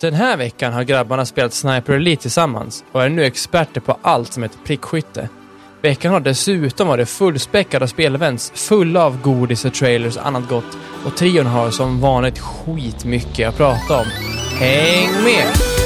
Den här veckan har grabbarna spelat Sniper Elite tillsammans och är nu experter på allt som heter prickskytte. Veckan har dessutom varit fullspäckad av spelevents, fulla av godis och trailers och annat gott. Och trion har som vanligt skitmycket att prata om. Häng med!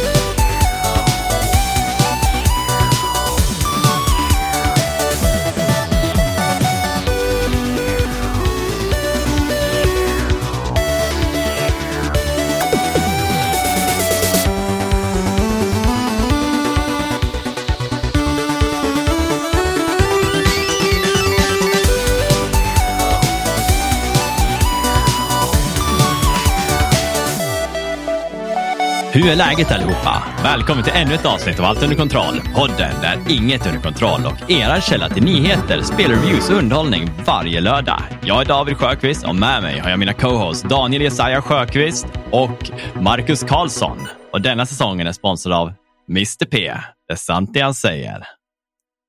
Hur är läget allihopa? Välkommen till ännu ett avsnitt av Allt under kontroll. Podden där inget är under kontroll och era källa till nyheter, spelreviews och underhållning varje lördag. Jag är David Sjöqvist och med mig har jag mina co-hosts Daniel Jesaja Sjöqvist och Marcus Karlsson. Och denna säsongen är sponsrad av Mr P. Det är sant det han säger.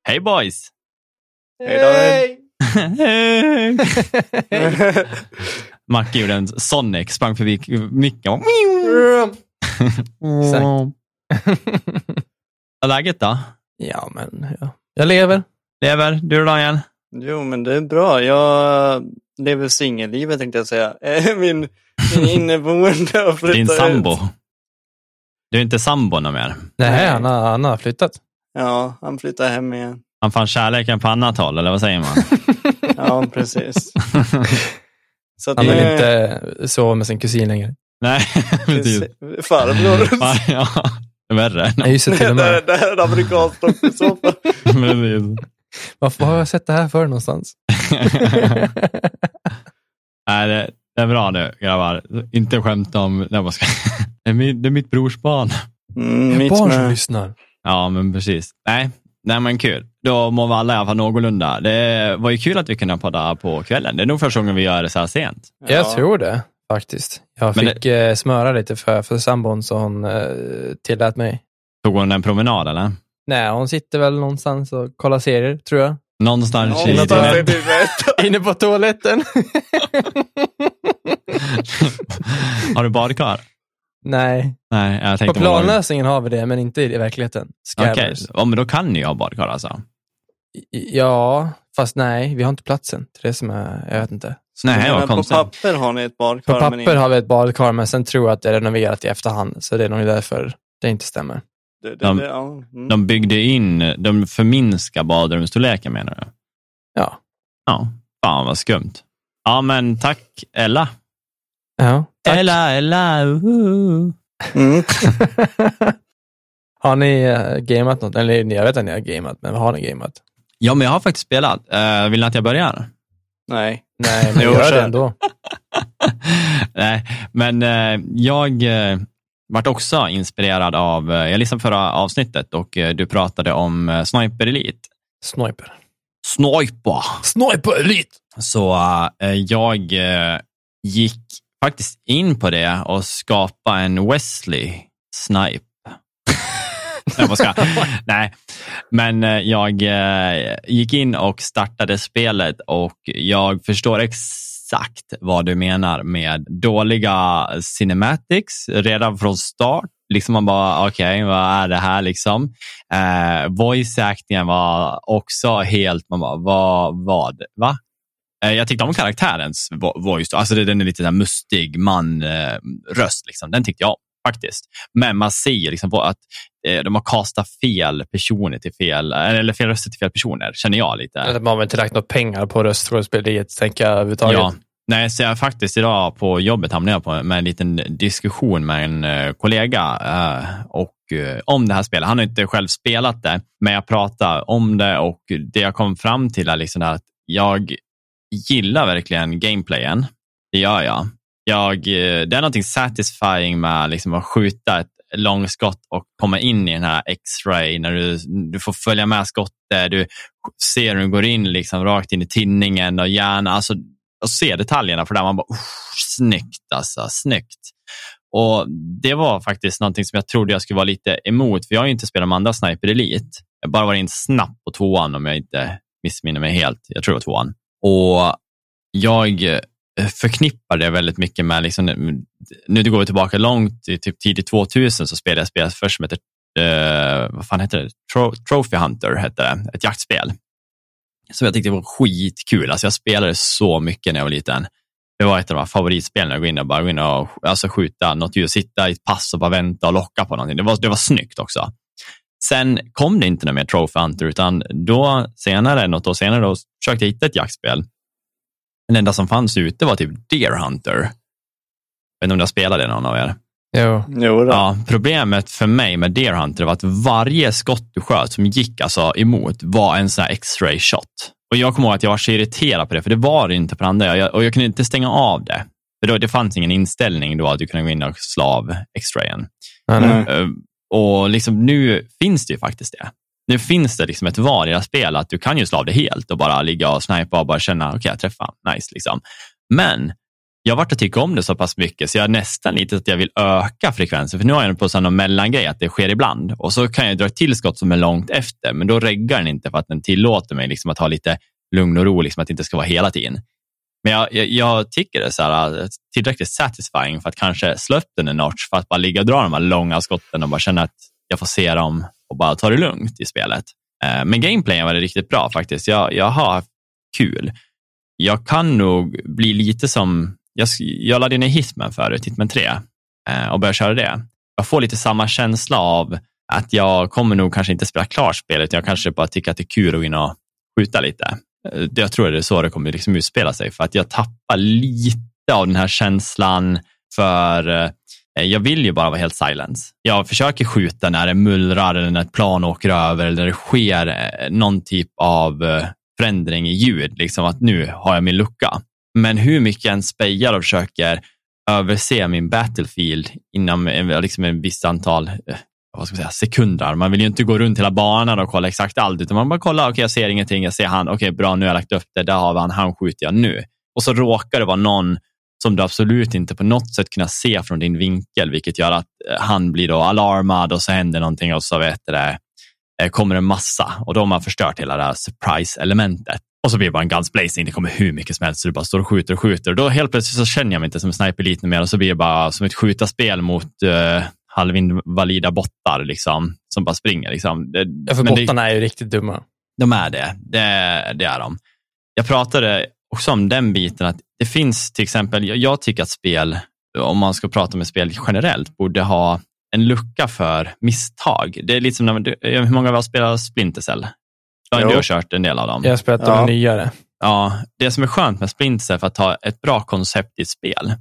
Hej boys! Hej David! Hej! Macke gjorde en Sonic, sprang förbi micken och Exakt. Vad är läget då? Ja, men ja. Jag lever. Lever? Du då Daniel? Jo, men det är bra. Jag lever singellivet tänkte jag säga. Min, min inneboende har flyttat Din ut. sambo? Du är inte sambo någon mer? Nej, Nej. han har, han har flyttat. Ja, han flyttar hem igen. Han fann kärleken på annat håll, eller vad säger man? Ja, precis. Han vill nu- inte sova med sin kusin längre. Nej, precis. precis. Farbror. ja, det är värre. Nej, just det, till och med. det här är en amerikansk dokusåpa. Varför har jag sett det här för någonstans? Nej, det, det är bra nu, grabbar. Inte skämta om... Nej, vad ska... det, är mitt, det är mitt brors barn. Mm, mitt Barn som med. lyssnar. Ja, men precis. Nej, nej men kul. Då mår vi alla i alla fall någorlunda. Det var ju kul att vi kunde podda på kvällen. Det är nog första gången vi gör det så här sent. Jag Ja. tror det faktiskt. Jag Men fick eh, smöra lite för, för sambon så hon eh, tillät mig. Tog hon en promenad eller? Nej, hon sitter väl någonstans och kollar serier, tror jag. Någonstans Ja, i... rätt. Inne på toaletten. Har du badkar? Nej, Nej, jag på planlösningen har vi det, men inte i verkligheten. Okej, Scabbers. ja, men då kan ni ju ha badkar alltså? Ja, fast nej, vi har inte platsen till det som är, jag vet inte. Nej, vad på papper har ni ett badkar. På papper har vi ett badkar, men sen tror jag att det är renoverat i efterhand, så det är nog därför det inte stämmer. det, det, De- det, ja. mm. De byggde in, de förminskar badrumsstorleken menar du? Ja. Ja, fan vad skumt. Ja, men tack Ella. Ja, tack. Ella, Ella. uhu. Mm. har ni uh, gameat något? Eller jag vet att ni har gameat, men vad har ni gameat? Ja, men jag har faktiskt spelat. Uh, vill ni att jag börjar? Nej. Nej, men gör det ändå. Nej, men eh, jag uh, vart också inspirerad av, eh, jag lyssnade förra avsnittet och eh, du pratade om Sniper Elite. Sniper. Sniper! Sniper Elite! Så eh, jag eh, gick faktiskt in på det och skapade en Wesley Snipe. Nej, ska? Nej, men eh, jag eh, gick in och startade spelet och jag förstår exakt vad du menar med dåliga cinematics redan från start. Liksom man bara, okej, vad är det här liksom? Eh, voice actingen var också helt, man bara, vad, vad, va? Eh, Jag tyckte om karaktärens voice. Alltså den är lite där mustig man-röst. Eh, liksom. Den tyckte jag om faktiskt. Men man ser ju liksom på att de har kastat fel personer till fel, eller fel röster till fel personer, känner jag lite. Eller Man har inte lagt några pengar på röstskådespeleriet, tänker jag överhuvudtaget. Ja. Nej, så jag faktiskt idag på jobbet hamnade jag på med en liten diskussion med en eh, kollega eh, och, eh, om det här spelet. Han har inte själv spelat det, men jag pratade om det och det jag kom fram till är liksom att jag gillar verkligen gameplayen. Det gör jag. jag eh, det är någonting satisfying med liksom att skjuta ett långskott och komma in i den här X-ray när du, du får följa med skottet. Du ser hur den går in liksom rakt in i tinningen och gärna, alltså och se detaljerna för där man bara, snyggt alltså, snyggt. Och det var faktiskt någonting som jag trodde jag skulle vara lite emot, för jag har ju inte spelat med andra Sniper Elite. Jag har bara varit in snabbt på tvåan om jag inte missminner mig helt. Jag tror det var tvåan. Och jag förknippar det väldigt mycket med liksom nu går vi tillbaka långt, i typ tidigt 2000 så spelade jag spel först som heter, uh, vad fan heter det? Tro Trophy Hunter hette det, ett jaktspel. Som jag tyckte var skitkul. Alltså jag spelade så mycket när jag var liten. Det var ett av de favoritspelen, att gå in och bara gå in och alltså skjuta något djur, sitta i ett pass och bara vänta och locka på någonting. Det var, det var snyggt också. Sen kom det inte något mer Trophy Hunter, utan då senare, något år senare, då försökte jag hitta ett jaktspel. Den enda som fanns ute var typ Deer Hunter. Jag vet inte om du har spelat det någon av er? Jo. Jo då. Ja, problemet för mig med Deer Hunter var att varje skott du sköt som gick alltså emot var en sån här X-ray shot. Och jag kommer ihåg att jag var så irriterad på det, för det var det inte på den andra. Jag, och jag kunde inte stänga av det. För då, det fanns ingen inställning då att du kunde gå in och slå av X-rayen. Eh, Och liksom nu finns det ju faktiskt det. Nu finns det liksom ett val i det här spelet att du kan ju slå av det helt och bara ligga och snipa och bara känna, okej, okay, jag träffar, nice liksom. Men jag har varit och tyckt om det så pass mycket så jag är nästan lite att jag vill öka frekvensen. För nu har jag på någon mellangrej att det sker ibland och så kan jag dra ett tillskott som är långt efter, men då reggar den inte för att den tillåter mig liksom att ha lite lugn och ro, liksom att det inte ska vara hela tiden. Men jag, jag, jag tycker det är så här, äh, tillräckligt satisfying för att kanske slå upp den en notch för att bara ligga och dra de här långa skotten och bara känna att jag får se dem och bara ta det lugnt i spelet. Eh, men gameplayen var det riktigt bra faktiskt. Jag, jag har haft kul. Jag kan nog bli lite som, jag, jag laddade ner Hitman förut, Hitman 3, eh, och började köra det. Jag får lite samma känsla av att jag kommer nog kanske inte spela klart spelet, jag kanske bara tycker att det är kul att gå in och skjuta lite. Eh, jag tror det är så det kommer liksom utspela sig, för att jag tappar lite av den här känslan för Eh, jag vill ju bara vara helt silence. Jag försöker skjuta när det mullrar eller när ett plan åker över eller när det sker eh, någon typ av eh, förändring i ljud, liksom att nu har jag min lucka. Men hur mycket jag än spejar och försöker överse min battlefield inom liksom en viss antal vad ska man säga, sekunder. Man vill ju inte gå runt hela banan och kolla exakt allt, utan man bara kollar, okej, jag ser ingenting, jag ser han, okej, bra, nu har jag lagt upp det, där har vi han, han skjuter jag nu. Och så råkar det vara någon som du absolut inte på något sätt kunna se från din vinkel, vilket gör att eh, han blir då alarmad och så händer någonting och så vet det, eh, kommer en massa och då har man förstört hela det här surprise-elementet. Och så blir det bara en guns blazing, det kommer hur mycket som helst, så du bara står och skjuter och skjuter. Och då helt plötsligt så känner jag mig inte som en sniper lite mer och så blir det bara som ett skjutarspel mot uh, halvinvalida bottar liksom, som bara springer. Liksom. Det, Ja, för men det- bottarna är ju riktigt dumma. de är det. det. Det är de. Jag pratade också om den biten att det finns till exempel, jag, tycker att spel, om man ska prata om ett spel generellt, borde ha en lucka för misstag. Det är lite som när man, du- hur många av er har spelat Splinter Cell? Du har kört en del av dem. Jag har spelat Ja. de nyare. Ja, det som är skönt med Splinter Cell för att ha ett bra koncept i ett spel,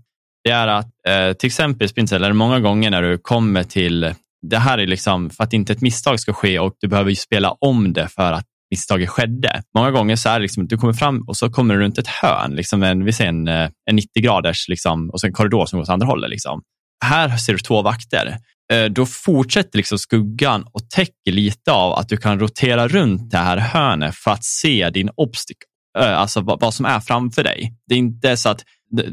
det är att eh, till exempel i Splinter Cell är det många gånger när du kommer till, det här är liksom för att inte ett misstag ska ske och du behöver ju spela om det för att misstaget skedde. Många gånger så är det liksom att du kommer fram och så kommer du runt ett hörn, liksom en, vi säger en, eh, en 90 graders liksom, och sen en korridor som går åt andra hållet. Liksom. Här ser du två vakter. Eh, då fortsätter liksom skuggan och täcker lite av att du kan rotera runt det här hörnet för att se din obstacle, eh, alltså vad, som är framför dig. Det är inte så att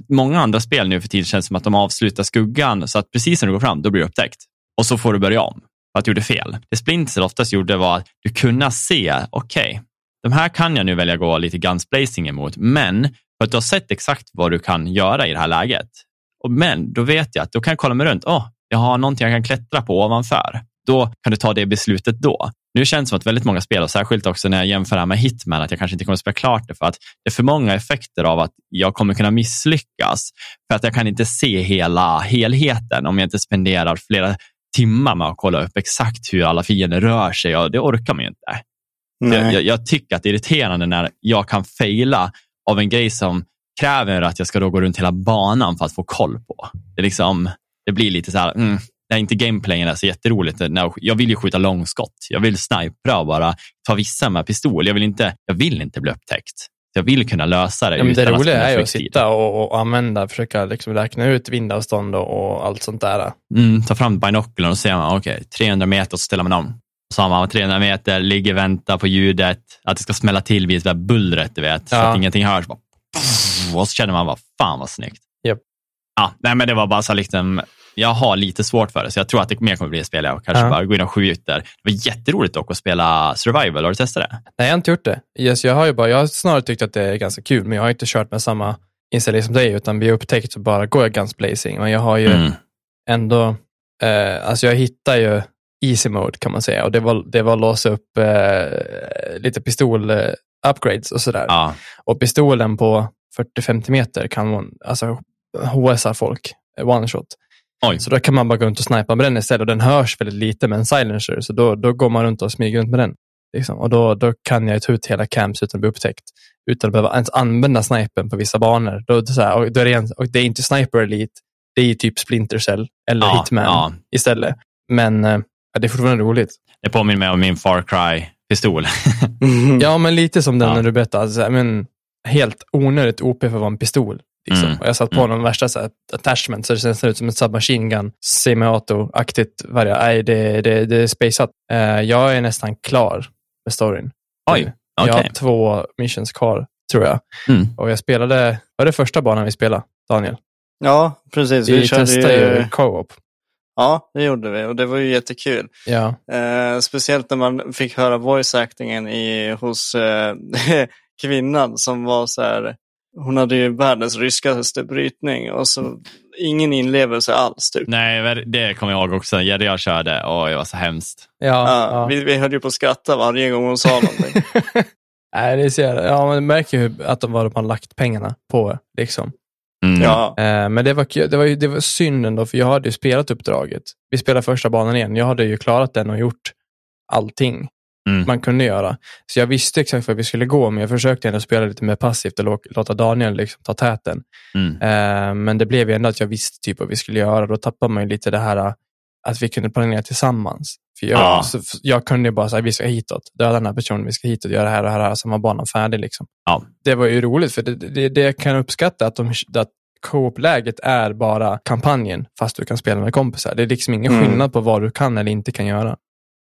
många andra spel nu för tiden känns som att de avslutar skuggan så att precis när du går fram, då blir du upptäckt. Och så får du börja om att du gjorde fel. Det Splinter oftast gjorde var att du kunde se, okej, de här kan jag nu välja att gå lite gunsplacing emot, men för att du har sett exakt vad du kan göra i det här läget. Och, men då vet jag att då kan jag kolla mig runt. Åh, jag har någonting jag kan klättra på ovanför. Då kan du ta det beslutet då. Nu känns det som att väldigt många spel, och särskilt också när jag jämför det här med Hitman, att jag kanske inte kommer att spela klart det för att det är för många effekter av att jag kommer kunna misslyckas. För att jag kan inte se hela helheten om jag inte spenderar flera timmar med att kolla upp exakt hur alla fiender rör sig. Och det orkar man ju inte. Jag, jag, jag tycker att det är irriterande när jag kan fejla av en grej som kräver att jag ska då gå runt hela banan för att få koll på. Det, är liksom, det blir lite så här, mm, det är inte gameplayen är så jätteroligt. Jag vill ju skjuta långskott. Jag vill snipra och bara ta vissa med pistol. Jag vill inte, jag vill inte bli upptäckt. Jag vill kunna lösa det. Ja, men det roliga är ju att sitta och, och använda, försöka liksom räkna ut vindavstånd och, och allt sånt där. Mm, ta fram binoculern och man, okej, 300 meter och så ställer man om. Så har man 300 meter, ligger och väntar på ljudet, att det ska smälla till vid det där bullret, du vet, så Ja. att ingenting hörs. Bara, och så känner man bara, fan vad snyggt. Japp. Ja, nej, men det var bara så liksom, jag har lite svårt för det, så jag tror att det mer kommer bli ett spel jag kanske Ja. bara går in och skjuter. Det var jätteroligt dock att spela survival, har du testat det? Nej, jag har inte gjort det. Yes, jag har ju bara, jag har snarare tyckt att det är ganska kul, men jag har inte kört med samma inställning som dig, utan vid upptäckt så bara går jag guns blazing. Men jag har ju Mm. ändå, eh, alltså jag hittar ju easy mode kan man säga. Och det var, det var låsa upp eh, lite pistol eh, upgrades och sådär. Ja. Och pistolen på 40-50 meter kan man, alltså HSar folk, eh, one shot. Oj. Så då kan man bara gå runt och snipa med den istället och den hörs väldigt lite med en silencer. Så då, då går man runt och smyger runt med den. Liksom. Och då, då kan jag ta ut hela camps utan att bli upptäckt. Utan att behöva ens använda snipen på vissa banor. Då, då, så här, och, då är det, en, och det är inte Sniper Elite, det är typ Splinter Cell eller Ja, Hitman ja. istället. Men eh, ja, det är fortfarande roligt. Det påminner mig om min Far Cry-pistol. Ja, men lite som den Ja. när du berättade. Alltså, men, helt onödigt OP för att vara en pistol. Liksom. Mm. Och jag satt på de värsta så här, attachment så det ser ut som en submachine gun, semi-auto-aktigt. varje- Nej, det, det, det är spaceat. Eh, jag är nästan klar med storyn. Oj, Nu. Jag har två missions kvar, tror jag. Mm. Och jag spelade, var det första banan vi spelade, Daniel? Ja, precis. Vi, Vi, testade ju... ju co-op. Ja, det gjorde vi och det var ju jättekul. Ja. Eh, speciellt när man fick höra voice actingen i, hos eh, kvinnan som var så här. Hon hade ju världens ryskaste brytning och så ingen inlevelse alls. Typ. Nej, det kommer jag ihåg också. Jerry jag körde och det var så hemskt. Ja, Ja, ja. Vi, vi höll ju på att skratta varje gång hon sa någonting. Nej, det är så jävla, ja, man märker ju att de, vad de har lagt pengarna på. Liksom. Mm. ja. Eh, men det var, det, var ju, det var synd ändå, för jag hade ju spelat uppdraget. Vi spelade första banan igen. Jag hade ju klarat den och gjort allting Mm. man kunde göra. Så jag visste exakt var vi skulle gå, men jag försökte ändå spela lite mer passivt och lå- låta Daniel liksom ta täten. Mm. Eh, men det blev ju ändå att jag visste typ vad vi skulle göra. Då tappade man ju lite det här eh, att vi kunde planera tillsammans. För jag, Ja. så, jag kunde ju bara säga vi ska hitåt, döda den här personen, vi ska hitåt, göra det här och det här, sen var banan färdig. Liksom. Ja. Det var ju roligt, för det, det, det jag kan uppskatta att, de, att co-op-läget är bara kampanjen, fast du kan spela med kompisar. Det är liksom ingen Mm. skillnad på vad du kan eller inte kan göra.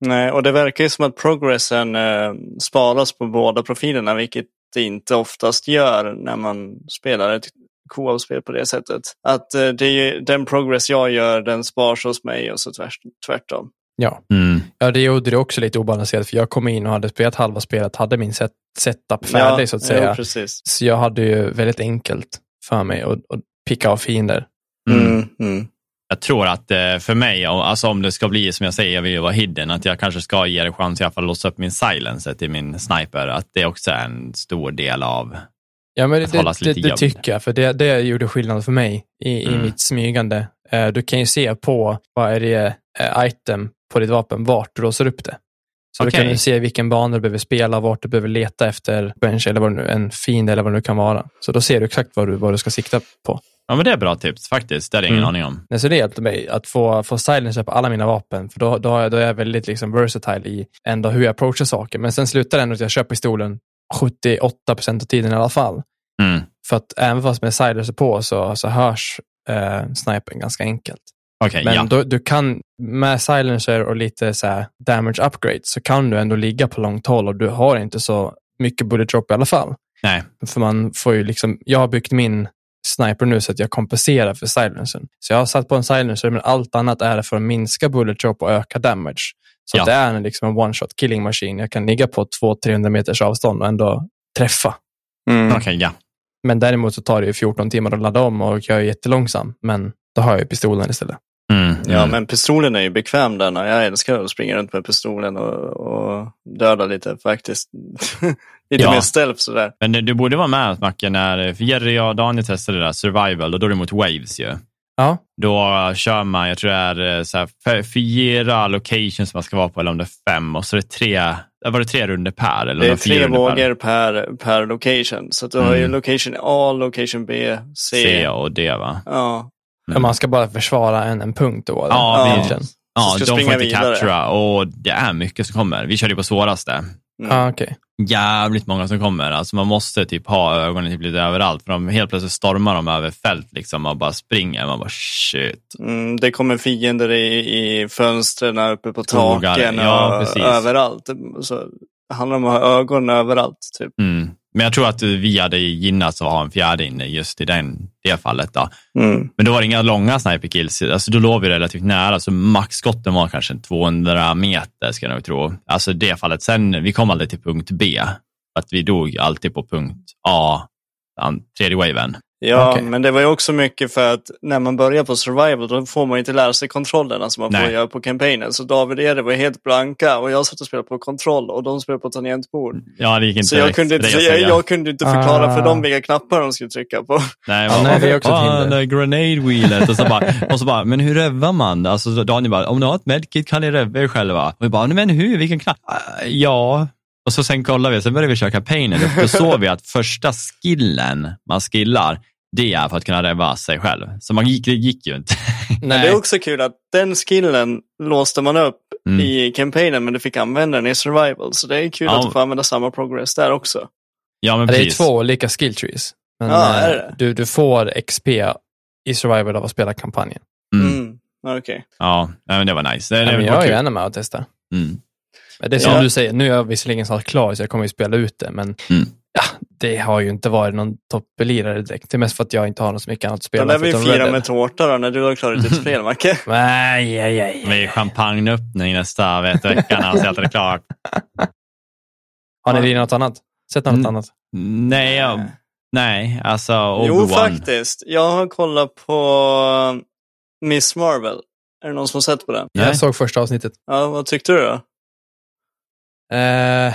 Nej, och det verkar ju som att progressen eh, sparas på båda profilerna, vilket det inte oftast gör när man spelar ett co-op-spel på det sättet. Att eh, det är ju, den progress jag gör, den sparas hos mig och så tvärs, tvärtom. Ja. Mm. ja, det gjorde det också lite obalanserat, för jag kom in och hade spelat halva spelet, hade min set, setup färdig så att säga. Ja, precis. Så jag hade ju väldigt enkelt för mig att, att picka av fiender. Mm. Mm, mm. Jag tror att eh, för mig, alltså om det ska bli som jag säger, jag vill ju vara hidden, att jag kanske ska ge det chans i alla fall att låsa upp min silencer till min sniper. Att det också är en stor del av... Ja, men det, det, det gömd. tycker jag, för det, det gjorde skillnad för mig i, i Mm. mitt smygande. Eh, du kan ju se på vad är det eh, item på ditt vapen, vart du låser upp det. Så Okej. du kan se vilken bana du behöver spela, vart du behöver leta efter bench eller vad nu, en fiende eller vad det nu kan vara. Så då ser du exakt vad du, vad du ska sikta på. Ja, men det är bra tips faktiskt. Det hade jag ingen Mm. aning om. Nej, Så det hjälpte mig att få, få silencer på alla mina vapen, för då, då, jag- då är jag väldigt liksom versatile i ändå hur jag approachar saker. Men sen slutar det ändå att jag kör pistolen 78 procent av tiden i alla fall. Mm. För att även fast med silencer på så, så hörs eh, snipern ganska enkelt. Okej, Men ja. då, du kan, med silencer och lite så här damage upgrades så kan du ändå ligga på långt håll och du har inte så mycket bullet drop i alla fall. Nej. För man får ju liksom, jag har byggt min sniper nu så att jag kompenserar för silencern. Så jag har satt på en silencer men allt annat är för att minska bullet drop och öka damage. Så Ja. att det är en, liksom en one shot killing machine. Jag kan ligga på 200-300 meters avstånd och ändå träffa. Mm. Okej, ja. Men däremot så tar det ju 14 timmar att ladda om och jag är jättelångsam. Men då har jag ju pistolen istället. Mm. Ja, mm. men pistolen är ju bekväm den. och Jag älskar att springa runt med pistolen och, och döda lite faktiskt. lite Ja. mer stealth sådär. Men du- du borde vara med Macke när för Jerry och Daniel testade det där survival och då är det mot waves ju. Ja, Då kör man, jag tror det är eh, så här, fyra locations man ska vara på eller om det är fem och så är det tre, var det tre runder per? Eller Det är tre per? vågor per, per location. Så att du har ju Mm. location A, location B, C. C och D va? Ja. Men man ska bara försvara en, en punkt då. eller? Ja, Ja. egentligen. Ja, de får inte captura och det är mycket som kommer. Vi körde ju på svåraste. Mm. Ja, okej. Jävligt många som kommer. Alltså man måste typ ha ögonen typ lite överallt för de helt plötsligt stormar de över fält liksom och bara springer. Man bara shit. Mm, det kommer fiender i, i fönstren, uppe på Skogar, taken ja, och precis. överallt. Så det handlar om att ha ögon överallt. Typ. Mm. Men jag tror att vi hade gynnats att ha en fjärde inne just i den, det fallet. Då. Mm. Men då var det inga långa sniperkills. Alltså, då låg vi relativt nära, så maxskotten var kanske 200 meter, ska jag nog tro. Alltså det fallet. Sen, vi kom aldrig till punkt B. Att vi dog alltid på punkt A, tredje waven. Ja, Okej. men det var ju också mycket för att när man börjar på survival då får man ju inte lära sig kontrollerna som man får Nej. göra på campaignen. Så David och Erik var helt blanka och jag satt och spelade på kontroll och de spelade på tangentbord. Ja, det gick inte Så jag kunde, för inte, jag, jag kunde inte förklara för Ah. dem vilka knappar de skulle trycka på. Nej, Ja, vad- nej, det är också ett ah, hinder. grenade wheelet och så bara, och så bara, men hur rövar man? Alltså Daniel bara, om ni har ett medkit kan ni röva er själva. Och vi bara, men hur, vilken knapp? Ah, Ja. Och så sen kollar vi, sen började vi köra kampanjen. Då, då såg vi att första skillen man skillar, det är för att kunna röva sig själv. Så man gick, det gick ju inte. Men det är Nej, också kul att den skillen låste man upp Mm. i campaignen men du fick använda den i survival. Så det är kul Ja. att du får använda samma progress där också. Ja, men det är två olika skill trees. Men Ja, är eh, det? du, du får XP i survival av att spela kampanjen. Mm. Mm. Okej. Ja, nej, men det var nice. Det, Ja, det men var jag är ju gärna med och testa. Mm. Men Det är som Ja. du säger, nu är jag visserligen snart klar så jag kommer ju spela ut det, men Mm. Ja, det har ju inte varit någon topplirare direkt. Det är mest för att jag inte har något så mycket annat att Då spela. lär vi fira med tårta då när du har klarat ditt spel, Macke. Nej, aj, aj. Det är champagneöppning nästa vet, vecka när allt är klart. Har ni lirat något annat? Sett något Mm. annat? Nej, jag, nej, alltså Jo, Obi-Wan. faktiskt. Jag har kollat på Miss Marvel. Är det någon som har sett på den? Nej. Jag såg första avsnittet. Ja, vad tyckte du då? Eh,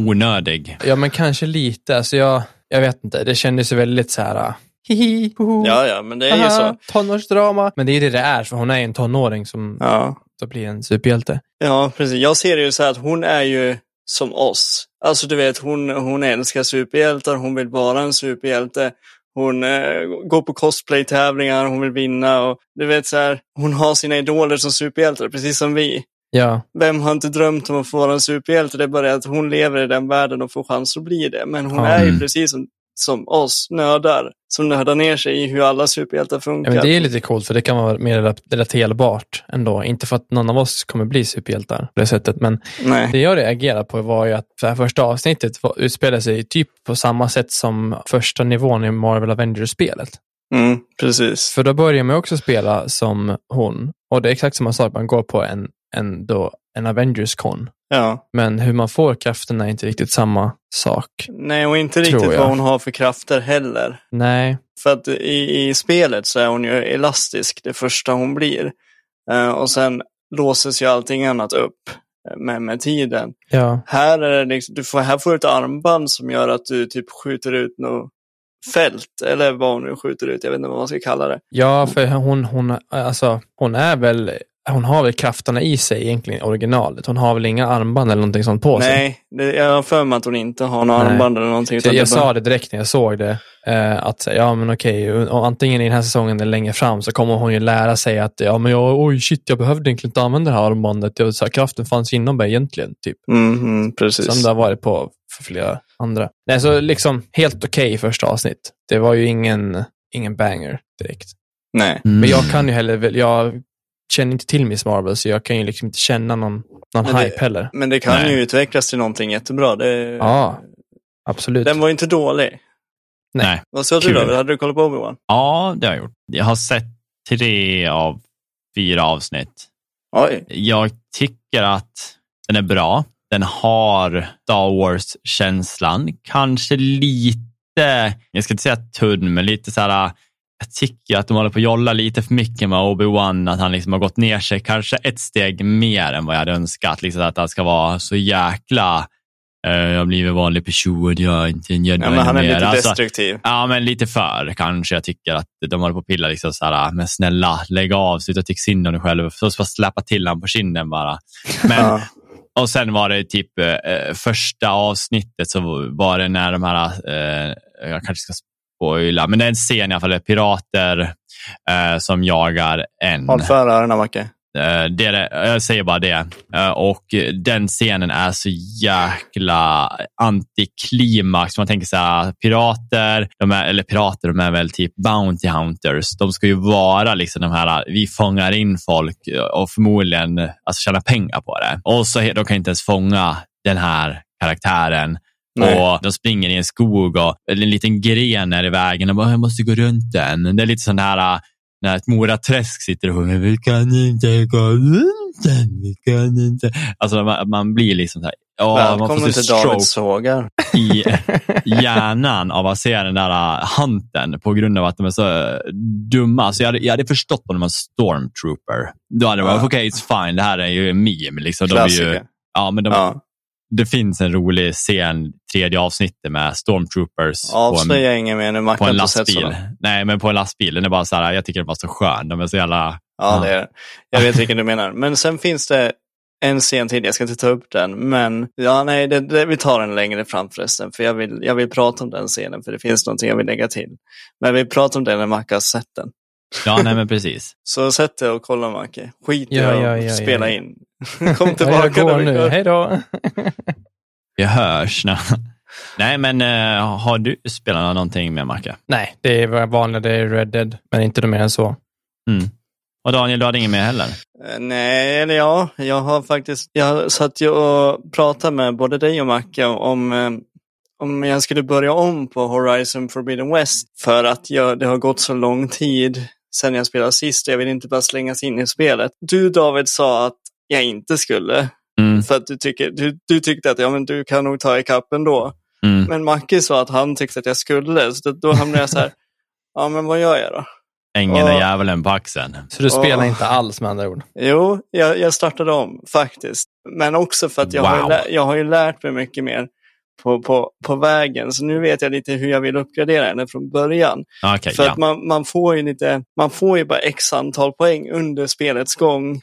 Onödig. ja, men kanske lite. Alltså jag, jag vet inte. Det kändes ju väldigt så här... Hihi, hoho, Ja, ja, men det är ju så. Tonårsdrama. Men det är ju det det är, för hon är ju en tonåring som Ja. så blir en superhjälte. ja, precis. Jag ser det ju så här att hon är ju som oss. Alltså du vet, hon, hon älskar superhjältar, hon vill vara en superhjälte. Hon eh, går på cosplay-tävlingar, hon vill vinna och du vet så här, hon har sina idoler som superhjältar, precis som vi. Ja, Vem har inte drömt om att få vara en superhjälte? Det är bara att hon lever i den världen och får chans att bli det. Men hon Ja. är ju Mm. precis som, som oss, nördar, som nördar ner sig i hur alla superhjältar ja funkar. men det är lite coolt för det kan vara mer rela- relaterbart ändå. Inte för att någon av oss kommer bli superhjältar på det sättet, men Nej. Det jag reagerade på var ju att det här första avsnittet utspelade sig typ på samma sätt som första nivån i Marvel Avengers-spelet. Mm, precis. För då börjar man också spela som hon och det är exakt samma sak, man går på en, en, då, en Avengers-kon. Ja. Men hur man får krafterna är inte riktigt samma sak. Nej, och inte riktigt jag. vad hon har för krafter heller. Nej, För att i, i spelet så är hon ju elastisk det första hon blir. Eh, och sen låses ju allting annat upp eh, med, med tiden. ja. Här, är det liksom, du får, här får du ett armband som gör att du typ skjuter ut något fält. Eller vad hon nu skjuter ut, jag vet inte vad man ska kalla det. Ja, för hon, hon, alltså, hon är väl, hon har väl krafterna i sig egentligen originalet. Hon har väl inga armband eller någonting sånt på sig. Nej, det, jag har för mig att hon inte har Nej. armband eller någonting. Jag är bara- sa det direkt när jag såg det, eh, att ja men okej, och antingen i den här säsongen eller längre fram så kommer hon ju lära sig att ja men jag, oj shit, jag behövde egentligen inte använda det här armbandet. Jag, så här, kraften fanns inom mig egentligen, typ. Mm, mm, precis. Som det har varit på för flera andra. Nej, så liksom helt okej första avsnitt. Det var ju ingen, ingen banger direkt. Nej. Mm. Men jag kan ju heller, väl- jag känner inte till Miss Marvel, så jag kan ju liksom inte känna någon, någon Men det- hype heller. Men det kan Nej. ju utvecklas till någonting jättebra. Det, Ja, absolut. Den var ju inte dålig. Nej. Vad sa du då? Hade du kollat på Obi-Wan? Ja, det har jag gjort. Jag har sett tre av fyra avsnitt. Oj. Jag tycker att den är bra. Den har Star Wars-känslan. Kanske lite, jag ska inte säga tunn, men lite så här, jag tycker att de håller på att jolla lite för mycket med Obi-Wan, att han liksom har gått ner sig kanske ett steg mer än vad jag hade önskat. Liksom att han ska vara så jäkla, eh, jag har blivit en vanlig person, jag är inte en jedi Ja, men han är mer. lite Alltså, destruktiv. Ja, men lite för kanske. Jag tycker att de håller på att pilla liksom så här, men snälla, lägg av, sluta tycka synd om dig själv. Så släppa till honom på kinden bara. Men. Och sen var det typ eh, första avsnittet så var det när de här, eh, jag kanske ska spoila, men det är en scen i alla fall, det är pirater eh, som jagar en. Håll för öronen, Macke. Eh, Det det, jag säger bara det. Eh, Och den scenen är så jäkla antiklimax. Man tänker så här, pirater, de är, eller pirater, de är väl typ Bounty Hunters. De ska ju vara liksom de här, vi fångar in folk och förmodligen alltså, tjäna pengar på det. Och så de kan inte ens fånga den här karaktären. Nej. Och de springer i en skog och en liten gren är i vägen och bara, jag måste gå runt den. Det är lite sån här när ett moraträsk sitter och sjunger Vi kan inte gå runt den, vi kan inte. Alltså man, man blir liksom så här, Ja, man får Välkommen till stroke sågar. i hjärnan av att se den där uh, hunten på grund av att de är så uh, dumma. Så jag hade, jag hade förstått om de var stormtrooper. Då hade det varit, okej, it's fine, det här är ju en meme. Liksom. De är ju, Klassiker. ja, men de, Ja. Det finns en rolig scen, tredje avsnittet med stormtroopers på en, Avslöja inget mer nu, på Mackan en lastbil. Nej, men på en lastbil. Den är bara så här, jag tycker den var så skön. De är så jävla... Ja, det är det. Jag vet vilken du menar. Men sen finns det en scen till, jag ska inte ta upp den, men ja, nej, det, det, vi tar den längre fram förresten, för jag vill, jag vill prata om den scenen, för det finns någonting jag vill lägga till. Men vi pratar om den när Macke har sett den. Ja, nej men precis. Så sätt dig och kolla Macke. Skit i Ja, att ja, ja, spela ja. in. Kom Ja, tillbaka jag går nu. Hej då. Vi hörs. Nej, nej men uh, har du spelat någonting med Macke? Nej, det är vanligt. Det är Red Dead, men inte något mer än så. Mm. Och Daniel, du hade inget mer heller? Eh, Nej, eller ja, jag har faktiskt, jag satt ju och pratade med både dig och Macke om, eh, om jag skulle börja om på Horizon Forbidden West för att jag, det har gått så lång tid sedan jag spelade sist och jag vill inte bara slängas in i spelet. Du David sa att jag inte skulle Mm. för att du, tycker, du, du tyckte att ja, men du kan nog ta ikapp ändå. Mm. Men Macke sa att han tyckte att jag skulle, så då hamnade jag så här, ja men vad gör jag då? Ängeln är Och- djävulen på axeln. Så du spelar Åh. inte alls med andra ord? Jo, jag, jag startade om faktiskt. Men också för att jag, har, ju Wow. lä- jag har ju lärt mig mycket mer på, på, på vägen. Så nu vet jag lite hur jag vill uppgradera henne från början. Okej, för ja. att man, man får ju lite, man får ju bara x antal poäng under spelets gång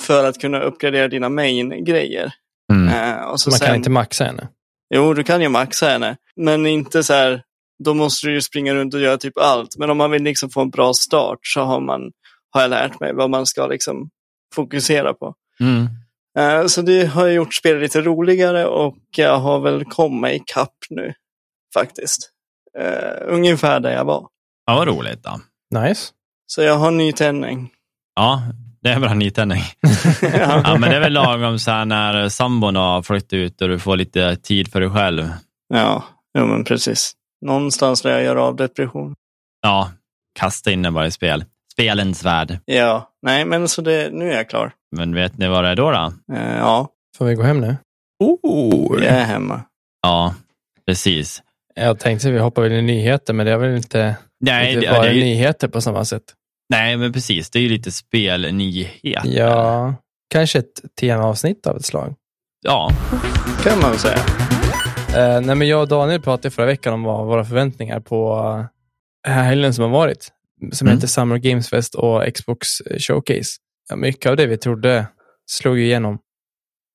för att kunna uppgradera dina main-grejer. Mm. Och så Så man sen, kan inte maxa henne? Jo, du kan ju maxa henne. Men inte så här, då måste du ju springa runt och göra typ allt. Men om man vill liksom få en bra start så har, man, har jag lärt mig vad man ska liksom fokusera på. Mm. Eh, Så det har gjort spelet lite roligare och jag har väl kommit ikapp nu faktiskt. Uh, ungefär där jag var. Ja, vad roligt då. Nice. Så jag har nytändning. Ja, det är bra nytändning. ja. Ja, men det är väl lagom så här när sambon har flyttat ut och du får lite tid för dig själv. ja, jo, men precis. Någonstans där jag gör av depression. Ja, kasta in den bara i spel. Spelens värld. Ja, nej men så det, nu är jag klar. Men vet ni vad det är då? då? Eh, ja, Får vi gå hem nu? Oh. jag är hemma. Ja, precis. Jag tänkte att vi hoppar väl i nyheter, men det är väl inte, Nej, inte det, bara det är ju, nyheter på samma sätt. nej, men precis. Det är ju lite spelnyheter. Ja, kanske ett temaavsnitt av ett slag. Ja, Kan man väl säga. Eh, nej, men jag och Daniel pratade förra veckan om vad våra förväntningar på uh, helgen som har varit, som Mm. heter Summer Games Fest och Xbox Showcase. Ja, mycket av det vi trodde slog ju igenom,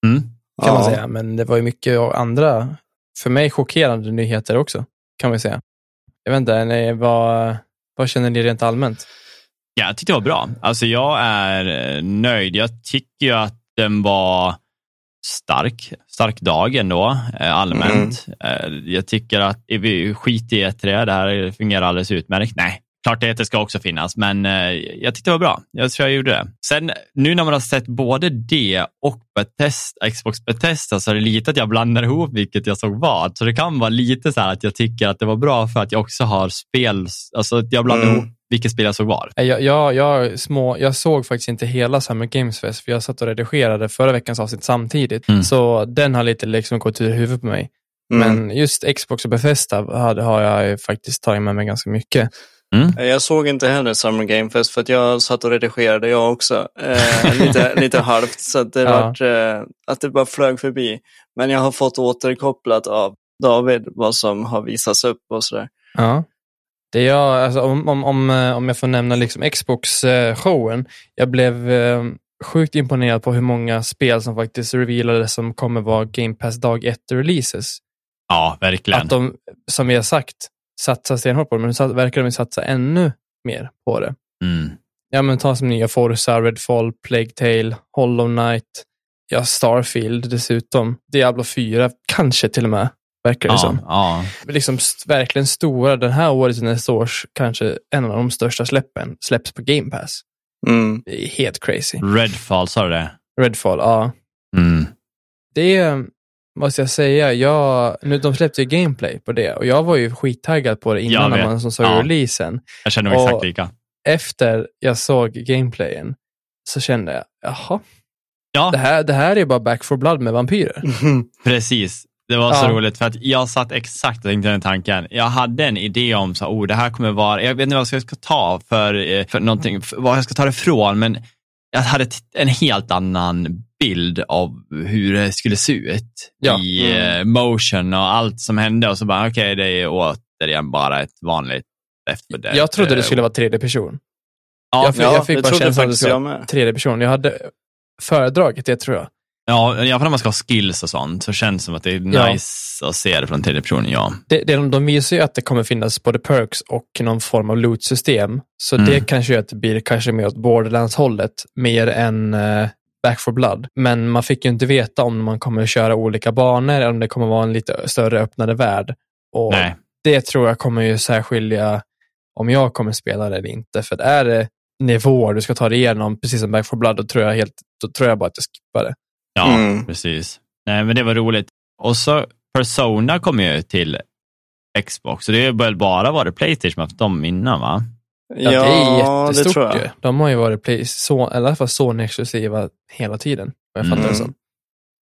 mm. kan man Ja. säga. Men det var ju mycket av andra, för mig chockerande nyheter också, kan man säga. Jag vet inte, nej, vad, vad känner ni rent allmänt? Ja, jag tyckte det var bra. Alltså, jag är eh, nöjd. Jag tycker ju att den var stark. Stark dag ändå, eh, allmänt. Eh, Jag tycker att vi skit i E3, det här fungerar alldeles utmärkt. Nej, klart E3 ska också finnas, men eh, jag tyckte det var bra. Jag tror jag gjorde det. Sen nu när man har sett både det och Bethesda, Xbox Bethesda så är det lite att jag blandar ihop vilket jag såg vad. Så det kan vara lite så här att jag tycker att det var bra för att jag också har spel, alltså att jag blandar Mm. ihop vilket spel jag såg var. Jag, jag, jag, små, jag såg faktiskt inte hela Summer Games Fest, för jag satt och redigerade förra veckans avsnitt samtidigt. Mm. Så den har lite liksom gått ur huvudet på mig. Mm. Men just Xbox och Bethesda har, har jag faktiskt tagit med mig ganska mycket. Eh, Jag såg inte heller Summer Game Fest för att jag satt och redigerade jag också. Eh, lite, lite halvt så att det, Ja. vart, eh, att det bara flög förbi. Men jag har fått återkopplat av David vad som har visats upp och sådär. Ja. Det jag, alltså, om, om, om, eh, om jag får nämna liksom Xbox-showen, jag blev eh, sjukt imponerad på hur många spel som faktiskt revealades som kommer vara Game Pass dag 1-releases. Ja, verkligen. Att de, som vi har sagt, satsar stenhårt på det, men nu verkar de satsa ännu mer på det. Mm. Ja, men ta som nya Forza, Redfall, Plague Tale, Hollow Knight, ja, Starfield dessutom, Diablo 4, kanske till och med, verkar det Ja, som. ja. Liksom verkligen stora, den här året och nästa års, kanske en av de största släppen, släpps på Game Pass. Mm. Det är helt crazy. Redfall, sa du det? Redfall, ja. Mm. Det måste jag säga, jag, nu, de släppte ju gameplay på det och jag var ju skittaggad på det innan när man som såg Ja. releasen. Jag känner mig Och- exakt lika. efter jag såg gameplayen så kände jag, jaha, Ja, Det här, det här är bara Back for Blood med vampyrer. precis. Det var så Ja. roligt för att jag satt exakt och tänkte den tanken. Jag hade en idé om så, oh, det här kommer vara, jag vet inte vad jag ska ta för, eh, för någonting, för vad jag ska ta det ifrån, men jag hade en helt annan bild av hur det skulle se ut Ja. i Mm. eh, motion och allt som hände och så bara, okej, det är återigen bara ett vanligt Left 4 Dead. Jag trodde det eh, skulle vara tredje person. Ja, jag, fick- ja, jag fick bara känslan att det skulle vara tredje person. Jag hade föredragit det tror jag. ja, i alla fall när man ska ha skills och sånt så känns det som att det är Ja. nice att se det från tredje person, ja. Det, det, de visar ju att det kommer finnas både perks och någon form av loot-system. Så Mm. det kanske gör att det blir kanske mer åt Borderlands-hållet, mer än eh, Back for Blood. Men man fick ju inte veta om man kommer att köra olika banor eller om det kommer vara en lite större öppnade värld. Och Nej. det tror jag kommer ju särskilja om jag kommer spela det eller inte. För det är det nivåer du ska ta dig igenom, precis som Back for Blood, då tror jag, helt, då tror jag bara att jag skippar det. Ja, Mm. precis. Nej, men det var roligt. Och så Persona kom ju till Xbox, så det har väl bara varit Playstation som haft dem innan, va? Ja, det är det jättestort tror jag. ju. De har ju varit Play, så, i alla fall Sony-exklusiva hela tiden. Jag fattar det Mm. som.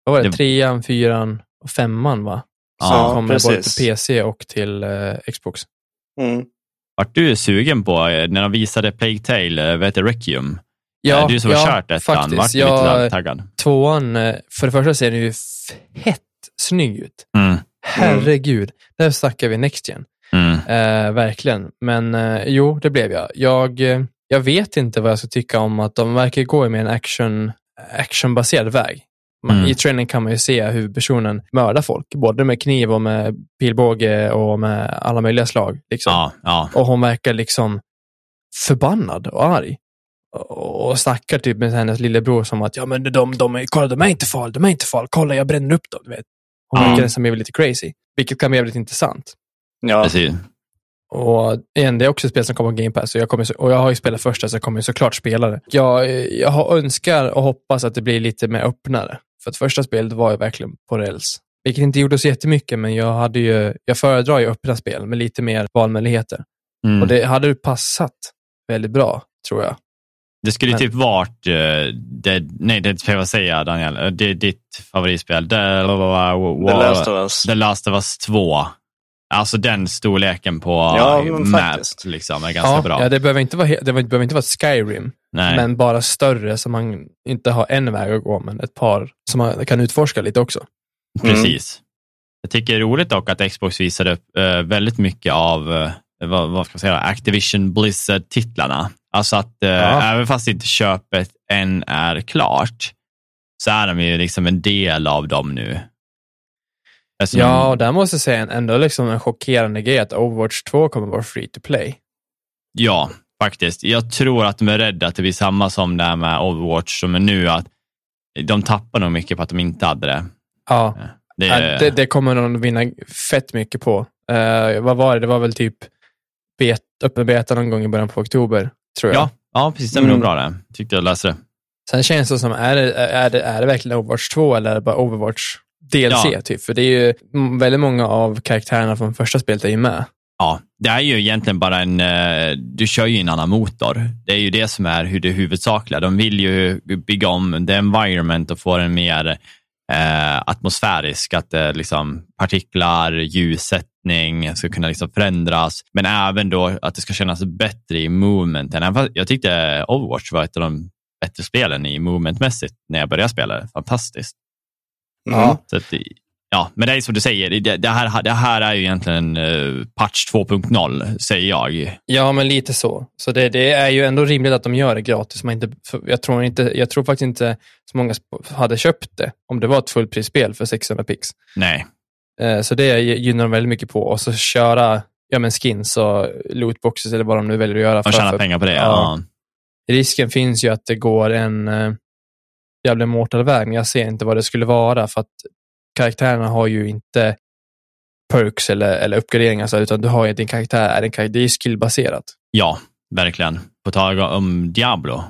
Vad var det? Det- Trean, fyran och femman va? Som Ja, kommer både precis. till PC och till eh, Xbox. Mm. Vart du sugen på, eh, när de visade Plague Tale, eh, vad heter det, Requiem? Ja, Eh, du som har ja, kört ettan, faktiskt. vart du Jag- lite taggad? Tvåan, för det första ser den ju fett snygg ut. Mm. Herregud, där snackar vi Next Gen. Mm. Eh, verkligen. Men eh, jo, det blev jag. Jag, eh, jag vet inte vad jag ska tycka om att de verkar gå med en action, actionbaserad väg. Man, Mm. I trailern kan man ju se hur personen mördar folk, både med kniv och med pilbåge och med alla möjliga slag. Liksom. Ja, ja. Och hon verkar liksom förbannad och arg. Och snackar typ med hennes lillebror som att ja men de, de, är- kolla de är inte farliga, de är inte farliga, kolla jag bränner upp dem. Du vet. Hon verkar nästan bli lite crazy, vilket kan bli väldigt intressant. Ja. precis. Och igen, det är också ett spel som kommer på Game Pass och jag, kommer, och jag har ju spelat första så jag kommer ju såklart spela det. Jag, jag har- önskar och hoppas att det blir lite mer öppnare. För att första spelet var ju verkligen på räls. Vilket inte gjorde så jättemycket, men jag, hade ju, jag föredrar ju öppna spel med lite mer valmöjligheter. Mm. Och det hade ju passat väldigt bra, tror jag. Det skulle Men- typ varit, uh, det, nej det ska jag säga Daniel, Eh, det är ditt favoritspel. The, The Last of Us. The Last of Us 2. Alltså den storleken på Ja, map liksom, är ganska Ja, bra. ja, det behöver inte vara, det behöver inte vara Skyrim, nej. men bara större så man inte har en väg att gå, men ett par som man kan utforska lite också. Mm. Precis. Jag tycker det är roligt dock att Xbox visade upp eh, väldigt mycket av eh, vad, vad ska jag säga, Activision Blizzard-titlarna. Alltså att eh, Ja. även fast inte köpet än är klart så är de ju liksom en del av dem nu. Alltså, Ja, och där måste jag säga ändå liksom en chockerande grej att Overwatch 2 kommer vara free to play. Ja, faktiskt. Jag tror att de är rädda att det blir samma som det här med Overwatch som är nu, att de tappar nog mycket på att de inte hade det. Ja, Det, Ja, det, det kommer de vinna fett mycket på. Eh, vad var det? Det var väl typ bet, öppen beta någon gång i början på oktober, tror jag. ja, ja, precis. Det var Mm. bra det. Tyckte jag läste det. Sen känns det som, är det, är det, är det verkligen Overwatch 2 eller är det bara Overwatch DLC? Ja. Typ? För det är ju väldigt många av karaktärerna från första spelet är ju med. Ja, det är ju egentligen bara en, eh, du kör ju en annan motor. Det är ju det som är hur det huvudsakliga. De vill ju bygga om the environment och få den mer eh, atmosfärisk, att eh, liksom partiklar, ljussättning ska kunna liksom förändras, men även då att det ska kännas bättre i movementen. Jag tyckte Overwatch var ett av de bättre spelen i movementmässigt när jag började spela. Fantastiskt. Mm. Så att, ja, men det är som du säger, det, det, här, det här är ju egentligen uh, patch 2.0, säger jag. Ja, men lite så. Så det, det är ju ändå rimligt att de gör det gratis. Man inte, jag, tror inte, jag tror faktiskt inte så många hade köpt det om det var ett fullprisspel för 600 pix. Nej, Eh, Så det gynnar de väldigt mycket på. Och så köra ja, men skins och lootboxes eller vad de nu väljer att göra. de tjänar för- pengar på det. Ja. Ja. Risken finns ju att det går en jävla Immortal-väg, men jag ser inte vad det skulle vara för att karaktärerna har ju inte perks eller, eller uppgraderingar, så, utan du har ju din karaktär, är en karaktär det är ju skillbaserat. ja, verkligen. På tal om Diablo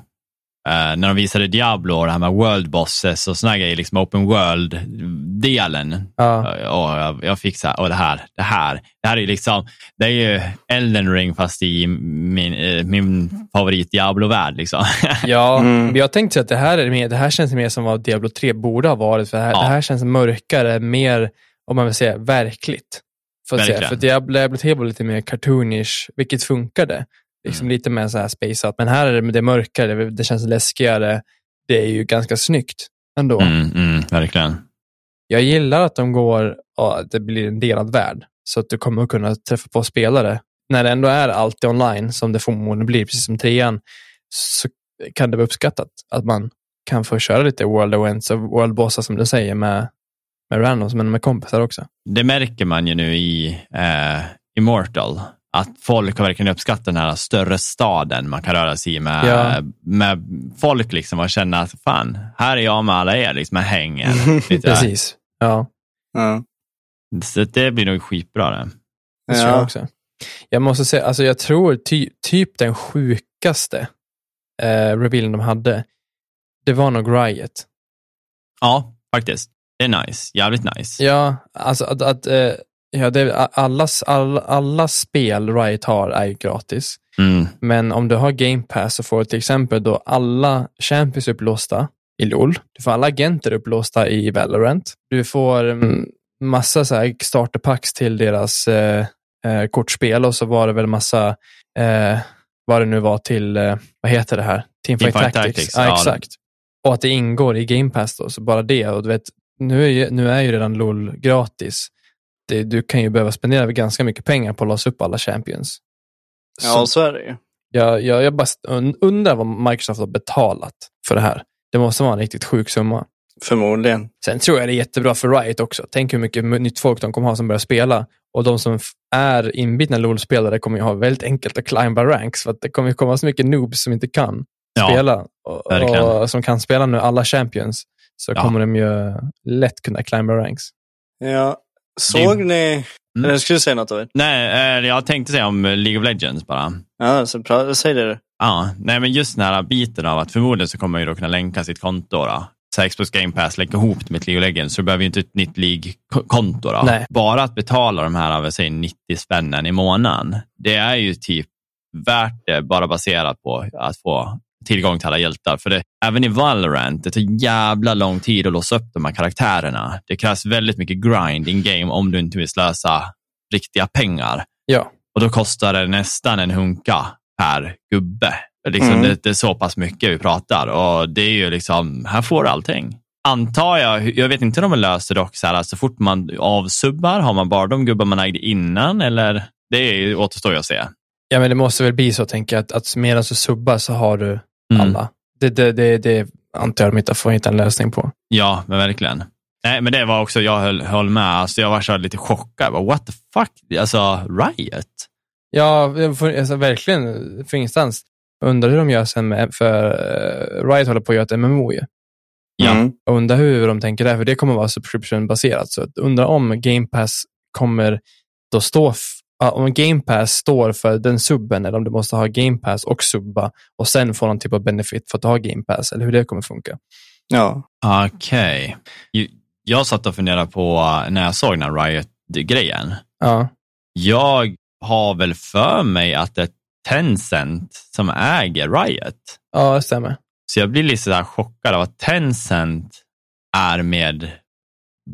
eh, när de visade Diablo och det här med world bosses och såna grejer, liksom open world-delen. Ja. Och jag, jag fick så här, och det här, det här, det här är ju liksom, det är ju Elden ring fast i min, eh, min favorit Diablo-värld. Liksom. Ja, Mm. men jag tänkte att det här, är mer, det här känns mer som vad Diablo 3 borde ha varit. För det, här, Ja. det här känns mörkare, mer, om man vill säga, verkligt. För, att säga. För Diablo, Diablo 3 var lite mer cartoonish, vilket funkade. Liksom Mm. lite mer så här space out. Men här är det, det är mörkare, det, känns läskigare. Det är ju ganska snyggt ändå. Mm, mm, verkligen. Jag gillar att de går, ja, det blir en delad värld. Så att du kommer att kunna träffa på spelare. När det ändå är alltid online, som det förmodligen blir, precis som trean, så kan det vara uppskattat att man kan få köra lite World Events och World Bossar som du säger med, med randoms, men med kompisar också. Det märker man ju nu i eh, Immortal. Att folk har verkligen uppskattat den här större staden man kan röra sig i med, Ja. med folk liksom och känna att fan, här är jag med alla er, liksom med hängen. Lite där. Precis. Ja, Ja. Så det blir nog skitbra det. det tror jag Ja. också. Jag måste säga, alltså jag tror ty, typ den sjukaste eh, revealen de hade, det var nog Riot. Ja, faktiskt. Det är nice. Jävligt nice. Ja, alltså att, att eh, ja, det, allas, alla, alla spel Riot har är gratis. Mm. Men om du har Game Pass så får du till exempel då alla champions upplåsta i LOL. Du får alla agenter upplåsta i Valorant. Du får mm, massa så här starterpacks till deras eh, eh, kortspel och så var det väl massa, eh, vad det nu var till, eh, vad heter det här? Teamfight Teamfight Tactics. Tactics, Ja, ja. exakt. Och att det ingår i Game Pass då, så bara det. Och du vet, nu är ju, nu är ju redan LOL gratis. Det, du kan ju behöva spendera ganska mycket pengar på att låsa upp alla champions. ja, så är det ju. Jag, jag, jag bara und- undrar vad Microsoft har betalat för det här. Det måste vara en riktigt sjuk summa. Förmodligen. Sen tror jag det är jättebra för Riot också. Tänk hur mycket nytt folk de kommer ha som börjar spela. Och de som är inbitna LOL-spelare kommer ju ha väldigt enkelt att climba ranks. För att det kommer ju komma så mycket noobs som inte kan Ja, spela. Och, och som kan spela nu alla champions. Så Ja. kommer de ju lätt kunna climba ranks. Ja. Såg ni... Mm. Eller skulle du säga något David? Nej, eh, jag tänkte säga om League of Legends bara. Ja, så. Säg det du. Ja, nej, men just den här biten av att förmodligen så kommer man ju då kunna länka sitt konto. Då. Så Xbox Game Pass, länka ihop det med League of Legends, så du behöver ju inte ett nytt League-konto. Då. Nej. Bara att betala de här vad säger, 90 spännen i månaden, det är ju typ värt det bara baserat på att få tillgång till alla hjältar. För det, även i Valorant, det tar jävla lång tid att låsa upp de här karaktärerna. Det krävs väldigt mycket grind in game om du inte vill slösa riktiga pengar. Ja, Och då kostar det nästan en hunka per gubbe. Liksom Mm. det, det är så pass mycket vi pratar och det är ju liksom, här får du allting. Antar jag, jag vet inte om de löser det också, så här, så fort man avsubbar, har man bara de gubbar man ägde innan eller? Det är återstår ju att se. ja men det måste väl bli så tänker jag. Att, att medan du subbar så har du Mm. alla. Det, det, det, det antar jag de inte får hitta en lösning på. Ja, men verkligen. Nej, men det var också, jag höll, höll med, alltså, jag var så lite chockad. Bara, What the fuck? Alltså, Riot? Ja, för, alltså, verkligen. För ingenstans. Undrar hur de gör sen med, för uh, Riot håller på att göra ett MMO ju. Ja. Mm. Jag undrar hur de tänker där, för det kommer vara subscription-baserat. Så undrar om Game Pass kommer då stå, ja, om Game Pass står för den subben eller om du måste ha Game Pass och subba och sen få någon typ av benefit för att ha Game Pass, eller hur det kommer funka. Ja. Okej. Ju- Jag satt och funderade på uh, när jag såg den här Riot-grejen. Ja, Jag har väl för mig att det är Tencent som äger Riot. ja det stämmer. Så jag blir lite sådär chockad av att Tencent är med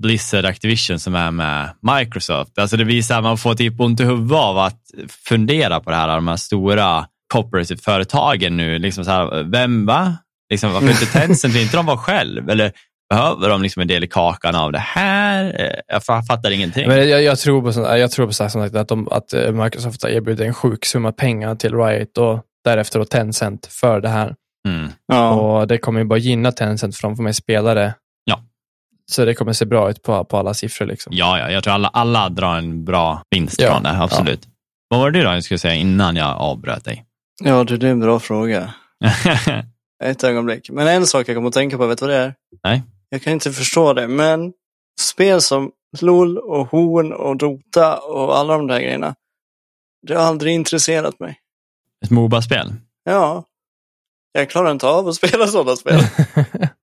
Blizzard Activision som är med Microsoft. Alltså det så här, man får typ ont i huvudet av att fundera på det här, de här stora corporate-företagen nu. Liksom så här, vem va? Liksom, varför inte Tencent? Vill inte de vara själv? Eller behöver de liksom en del i kakan av det här? Eh, Jag fattar ingenting. Men jag, jag tror på, sånt, jag tror på så här, att, de, att eh, Microsoft har erbjudit en sjuk summa pengar till Riot och därefter då Tencent för det här. Mm. Ja. Och det kommer ju bara gynna Tencent för de får med spelare. Ja. Så det kommer se bra ut på, på alla siffror. Liksom. Ja, ja, jag tror alla, alla drar en bra vinst Ja, från det, absolut. Vad var det då jag skulle säga innan jag avbröt dig? ja, du, det är en bra fråga. Ett ögonblick. Men en sak jag kommer att tänka på, vet du vad det är? Nej. Jag kan inte förstå det, men spel som LOL och Horn och Dota och alla de där grejerna. Det har aldrig intresserat mig. Ett Moba-spel? Ja. Jag klarar inte av att spela sådana spel.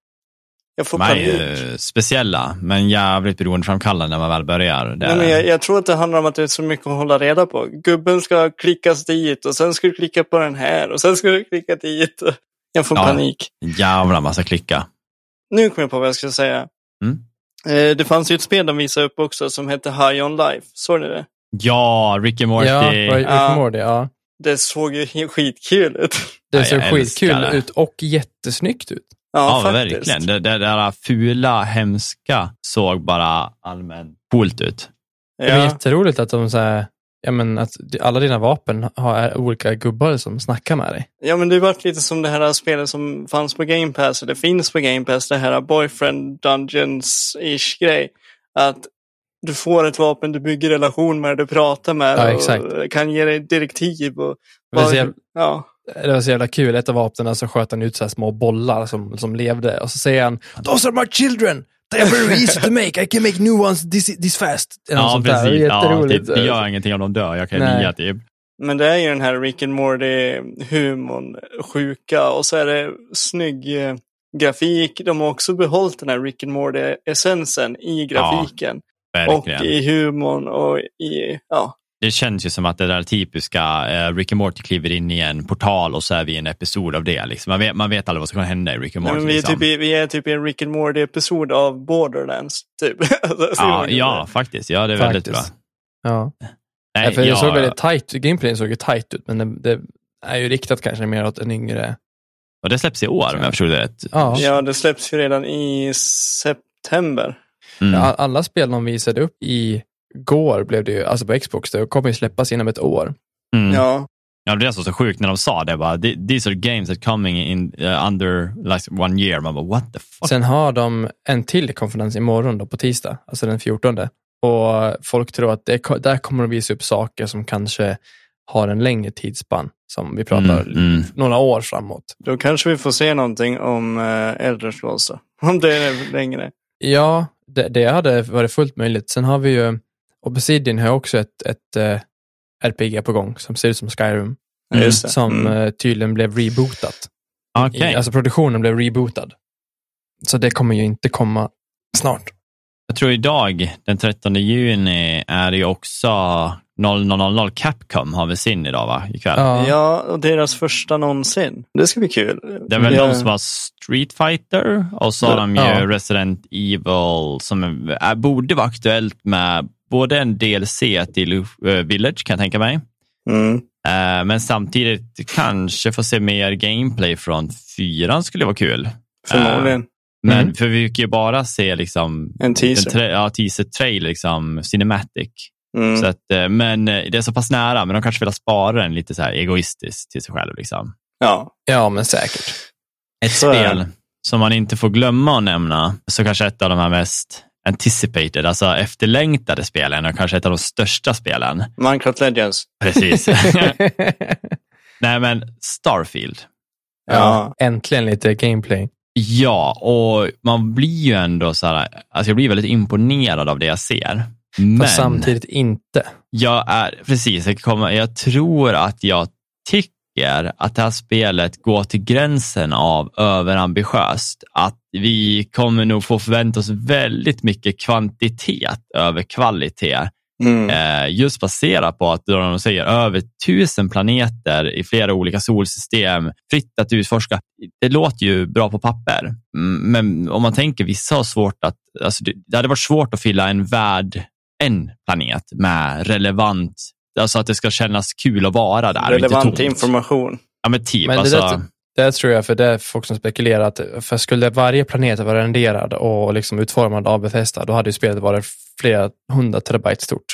Jag får panik. speciella, men jävligt beroendeframkallande när man väl börjar. Det Nej, men jag, jag tror att det handlar om att det är så mycket att hålla reda på. Gubben ska klickas dit och sen ska du klicka på den här och sen ska du klicka dit. Jag får Ja. panik. Jävla massa klicka. Nu kommer jag på vad jag ska säga. Mm. Eh, det fanns ju ett spel de visade upp också som hette High On Life. Såg ni det? Ja, Ricky Morty. Ja, Rick and Morty, ja. Det såg ju skitkul ut. Det jag skitkul ut och jättesnyggt ut. Ja, Ja, verkligen. Det, det där fula, hemska såg bara allmänt coolt ut. Det är Ja. jätteroligt att de så här, ja, men att alla dina vapen har olika gubbar som snackar med dig. ja, men det har varit lite som det här spelet som fanns på Game Pass, eller finns på Game Pass, det här Boyfriend Dungeons-ish grej. Att du får ett vapen, du bygger relation med, du pratar med Ja, och kan ge dig direktiv. Och, Det var, så jävla, ja. Det var så jävla kul, ett av vapnen så sköt han ut så här små bollar som, som levde och så säger han Those are my children! They are very easy to make, I can make new ones this, this fast. Ja, sånt där. Det är precis. Ja, Jätteroligt. typ, det gör ingenting om de dör. Jag kan Nej. nia typ. Men det är ju den här Rick and Morty-humorn, sjuka och så är det snygg eh, grafik. De har också behållit den här Rick and Morty-essensen i grafiken. och Verkligen. i humorn och i, ja. Det känns ju som att det där typiska eh, Rick and Morty kliver in i en portal och så är vi i en episod av det. Liksom. Man, vet, man vet aldrig vad som kommer hända i Rick and Nej, Morty. men vi, är liksom. typ i, vi är typ i en Rick and Morty-episod av Borderlands, typ. Alltså, så ja, ja, faktiskt. Ja, det är väldigt bra. Faktiskt. Ja. Nej, Nej, för det jag- såg väldigt tight, gameplayen såg ju tight ut, men det, det är ju riktat kanske mer åt en yngre. och det släpps i år om jag förstod det rätt. Ja. ja, det släpps ju redan i september. Mm. All- Alla spel de visade upp i går blev det ju, alltså på Xbox, det kommer ju släppas inom ett år. Mm. Ja, Ja, det är så, så sjukt när de sa det. Bara, "Th- These are games that coming in uh, under like, one year. Man bara, what the fuck? Sen har de en till konferens imorgon då på tisdag, alltså den 14. Och folk tror att det, där kommer de visa upp saker som kanske har en längre tidsspann, som vi pratar Mm, mm. några år framåt. då kanske vi får se någonting om äh, Elder Scrolls då. Om det är längre. Ja, det, det hade varit fullt möjligt. Sen har vi ju, Obsidian har också ett, ett eh, RPG på gång som ser ut som Skyrim, Mm. Som Mm. eh, tydligen blev rebootat. Okej. I, alltså produktionen blev rebootad. Så det kommer ju inte komma snart. Jag tror idag, den 13 juni, är det ju också 0000 Capcom har vi sin idag va? Ikväll. Ja. Ja, och deras första någonsin. Det ska bli kul. Det är väl Ja. de som har Street Fighter och så har de ju Ja. Resident Evil som är, borde vara aktuellt med både en DLC till eh, Village kan jag tänka mig. Mm. Eh, men samtidigt kanske få se mer gameplay från fyran skulle vara kul. Förmodligen. Men Mm. för vi fick ju bara se liksom En teaser. En tra- ja, teaser trail, liksom cinematic. Mm. Så att, eh, men eh, det är så pass nära, men de kanske vill spara den lite så här egoistiskt till sig själv. Liksom. Ja. ja, men säkert. Ett Så spel som man inte får glömma att nämna, så kanske ett av de här mest anticipated, alltså efterlängtade spelen och kanske ett av de största spelen. Minecraft Legends. Precis. Nej, men Starfield. Ja. Äntligen lite gameplay. Ja, och man blir ju ändå så här, alltså jag blir väldigt imponerad av det jag ser. Men Fast samtidigt inte. jag är, precis, jag, kommer, jag tror att jag tycker att det här spelet går till gränsen av överambitiöst. Att vi kommer nog få förvänta oss väldigt mycket kvantitet över kvalitet. Mm. Eh, just baserat på att de säger över tusen planeter i flera olika solsystem, fritt att utforska. Det låter ju bra på papper, Mm, men om man tänker vissa har svårt att, alltså det hade varit svårt att fylla en värld, en planet med relevant, alltså att det ska kännas kul att vara där. Relevant information. Ja, men typ. Men det alltså, där- Det tror jag, för det är folk som spekulerar att för skulle varje planet vara renderad och liksom utformad av Bethesda, då hade ju spelet varit flera hundra terabyte stort.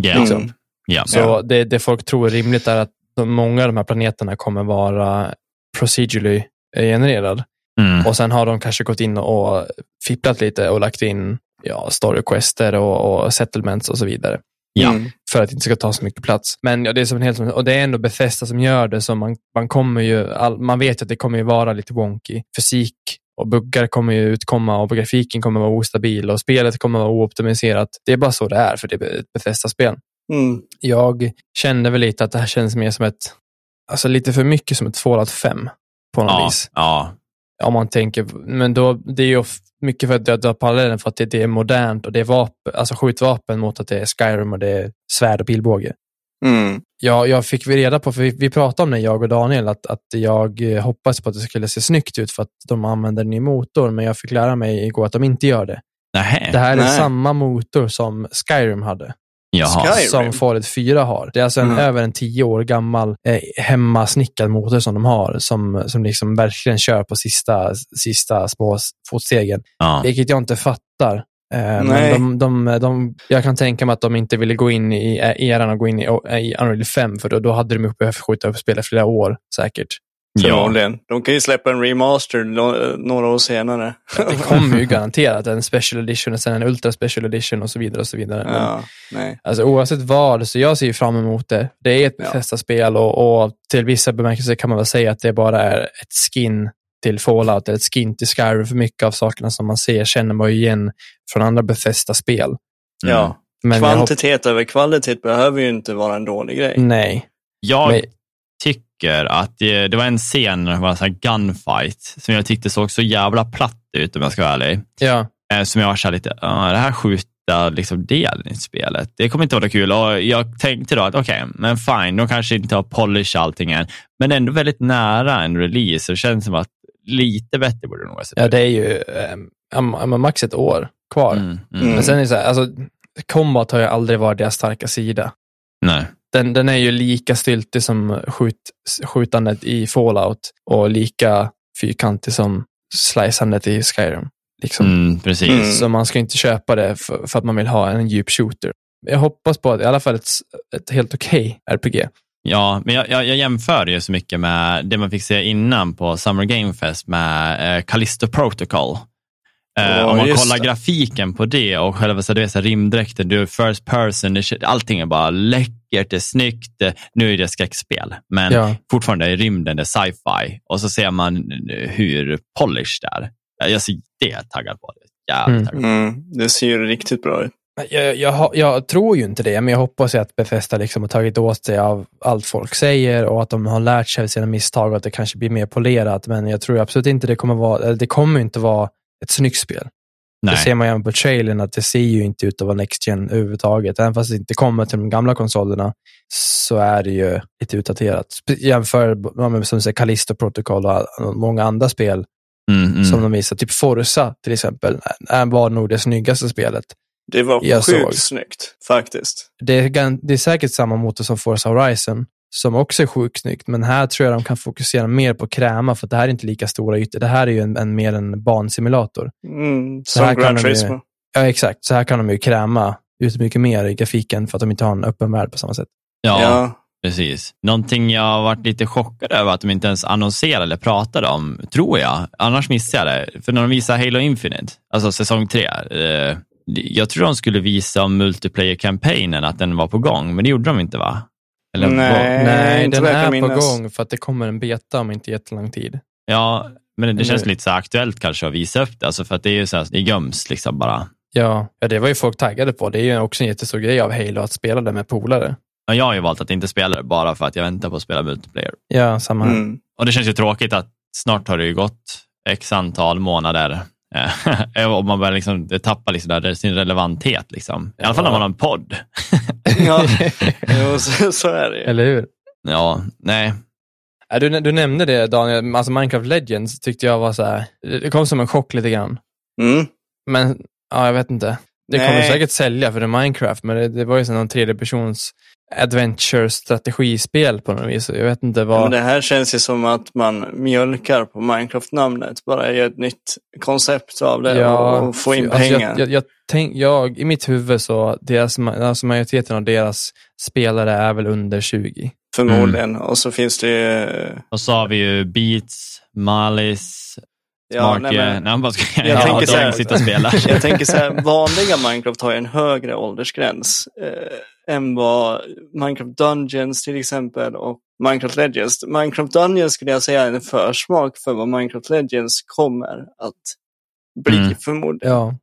ja, Mm. ja. Så det, det folk tror är rimligt är att många av de här planeterna kommer vara procedurally genererad. Mm. Och sen har de kanske gått in och fipplat lite och lagt in ja, storyquester och, och settlements och så vidare. Ja. Mm. För att det inte ska ta så mycket plats. Men ja, det är som en helt, och det är ändå Bethesda som gör det, så man, man kommer ju, all, man vet ju att det kommer ju vara lite wonky. Fysik och buggar kommer ju utkomma och grafiken kommer vara ostabil och spelet kommer vara ooptimiserat. Det är bara så det är för det är ett Bethesda-spel. Mm. Jag kände väl lite att det här känns mer som ett, alltså lite för mycket som ett Fallout 5 på något Ja, vis. ja, Om man tänker, men då, det är ju mycket för att dra- dra parallellen för att det, det är modernt och det är vapen, alltså skjutvapen mot att det är Skyrim och det är svärd och pilbåge. Mm. Jag, jag fick vi reda på, för vi, vi pratade om det, jag och Daniel, att, att jag eh, hoppades på att det skulle se snyggt ut för att de använder en ny motor, men jag fick lära mig igår att de inte gör det. Nähä. Det här är Nej. samma motor som Skyrim hade, Jaha. Skyrim? som Fallout 4 har. Det är alltså en Mm. över en tio år gammal eh, hemmasnickad motor som de har, som, som liksom verkligen kör på sista, sista små fotstegen. Ja. Vilket jag inte fattar. Eh, Nej. men de, de, de, jag kan tänka mig att de inte ville gå in i eh, eran och gå in i, i Unreal 5, för då, då hade de behövt skjuta upp spelet flera år säkert. Ja. Förmodligen. De kan ju släppa en remaster några år senare. Det kommer ju garanterat en special edition och sen en ultra special edition och så vidare. och så vidare. Men, ja, nej. alltså, oavsett vad, så jag ser ju fram emot det. Det är ett Ja. Bethesda-spel och, och till vissa bemärkelser kan man väl säga att det bara är ett skin till Fallout eller ett skin till Skyrim. För mycket av sakerna som man ser känner man ju igen från andra Bethesda-spel. Mm. Ja. Men Kvantitet över kvalitet behöver ju inte vara en dålig grej. Nej. Jag Men- tycker att det, det var en scen, det var en sån här gunfight, som jag tyckte såg så jävla platt ut om jag ska vara ärlig. Ja, Eh, Som jag var så här lite, "Ah, det här skjuta liksom delen i spelet. Det kommer inte vara kul. Och jag tänkte då att okej, men fine, de kanske inte har polish allting än, men ändå väldigt nära en release. Så det känns som att lite bättre borde det nog ha sett ja det är ju men max ett år kvar. Mm, mm. Mm. Men sen är det så här, alltså, combat har ju aldrig varit deras starka sida. Nej. Den, den är ju lika styltig som skjut, skjutandet i Fallout och lika fyrkantig som slicandet i Skyrim. Liksom. Mm, precis. Mm. Så man ska inte köpa det för, för att man vill ha en djup shooter. Jag hoppas på att i alla fall ett, ett helt okej RPG. Ja, men jag, jag, jag jämför ju så mycket med det man fick se innan på Summer Game Fest med eh, Callisto Protocol. Eh, om man kollar det. grafiken på det och själva så, du vet, så rymddräkten, du är first person, det, allting är bara läckert, det är snyggt. Det- Nu är det skräckspel, men Ja. fortfarande i rymden, det är sci-fi. Och så ser man hur polished det är. Jag ser det är taggad på. Det. Jävligt Mm. taggad. Mm, det ser ju riktigt bra ut. Jag, jag, jag tror ju inte det, men jag hoppas att Bethesda liksom har tagit åt sig av allt folk säger och att de har lärt sig av sina misstag och att det kanske blir mer polerat. Men jag tror absolut inte det kommer vara, det kommer inte vara ett snyggt spel. Nej. Det ser man ju på trailern att det ser ju inte ut att vara Next Gen överhuvudtaget. Även fast det inte kommer till de gamla konsolerna så är det ju lite utdaterat. Jämför ja, men som säger Callisto Protocol och många andra spel Mm, mm. som de visar. Typ Forza till exempel är- var nog det snyggaste spelet. Det var Jag sjukt såg. snyggt, faktiskt. Det är, det är säkert samma motor som Forza Horizon som också är sjukt snyggt, men här tror jag de kan fokusera mer på kräma för att det här är inte lika stora ytor. Det här är ju en, en mer en bansimulator. Mm, Så här som kan Gran de ju- Turismo. Ja, exakt. Så här kan de ju kräma ut mycket mer i grafiken för att de inte har en öppen värld på samma sätt. ja. Ja. Precis. Någonting jag har varit lite chockad över att de inte ens annonserade eller pratade om, tror jag. Annars missade jag det. För när de visade Halo Infinite, alltså säsong tre, eh, jag tror de skulle visa om multiplayer-kampanjen, att den var på gång, men det gjorde de inte va? Eller Nej. vad? Nej, inte den är på minnas. gång för att det kommer en beta om inte jättelång tid. Ja, men det känns lite så aktuellt kanske att visa upp det, alltså för att det är ju så här, det göms liksom bara. Ja, ja, det var ju folk taggade på. Det är ju också en jättestor grej av Halo att spela det med polare. Och jag har ju valt att inte spela det bara för att jag väntar på att spela multiplayer. Ja, samma. Mm. Och det känns ju tråkigt att snart har det ju gått x antal månader Eh, och man börjar liksom, det tappar liksom där sin relevanthet. Liksom. I alla fall när man har en podd. Ja, jo, så, så är det. Eller hur? Ja, nej. Ja, Du, du nämnde det Daniel, alltså Minecraft Legends tyckte jag var så här, det kom som en chock lite grann. Mm. Men, ja, jag vet inte. Det kommer Nej. säkert sälja för det är Minecraft, men det, det var ju sån någon tredje persons adventure-strategispel på något vis. Jag vet inte Ja, vad... men det här känns ju som att man mjölkar på Minecraft-namnet. Bara gör ett nytt koncept av det och få in alltså pengar. Jag, jag, jag, tänk, jag, I mitt huvud så, deras, alltså majoriteten av deras spelare är väl under 20. Förmodligen. Och så finns det ju... Och så har vi ju Beats, Malice, Ja, nej, men- nej, vad ska Jag ja, tänker så här- sitter och spelar. Jag tänker så här, vanliga Minecraft har ju en högre åldersgräns eh, än vad Minecraft Dungeons till exempel och Minecraft Legends. Minecraft Dungeons skulle jag säga är en försmak för vad Minecraft Legends kommer att bli Mm. förmodligen. Ja.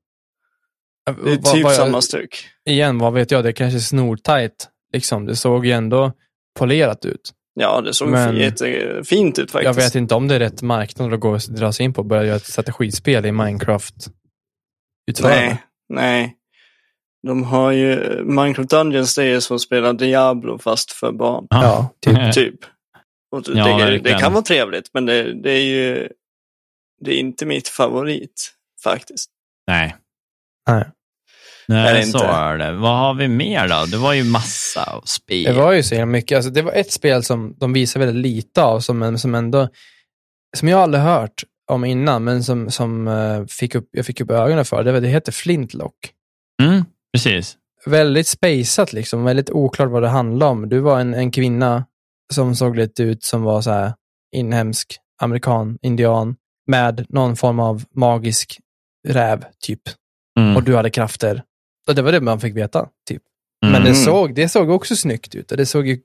Det är typ vad samma stuk. Igen, vad vet jag, det är kanske snortajt. Liksom. Det såg ju ändå polerat ut. Ja, det såg Men- jättefint ut faktiskt. Jag vet inte om det är rätt marknad att gå och dra sig in på och börja göra ett strategispel i Minecraft. Nej, nej. De har ju, Minecraft Dungeons det är som att spela Diablo fast för barn. Ja, typ. Typ. Och det, Ja, det, det kan vara trevligt, men det, det är ju det är inte mitt favorit faktiskt. Nej. Nej. Är Nej, det så inte? är det. Vad har vi mer då? Det var ju massa av spel. Det var ju så himla mycket. Alltså, det var ett spel som de visade väldigt lite av, som, som ändå, som jag aldrig hört om innan, men som, som eh, fick upp, jag fick upp ögonen för. Det, var- det heter Flintlock. Mm, precis. Väldigt spejsat, liksom. väldigt oklart vad det handlade om. Du var en, en kvinna som såg lite ut som var så här inhemsk, amerikan, indian, med någon form av magisk räv, typ. Mm. Och du hade krafter. Och det var det man fick veta, typ. Men Mm. det, såg, det såg också snyggt ut och det såg ju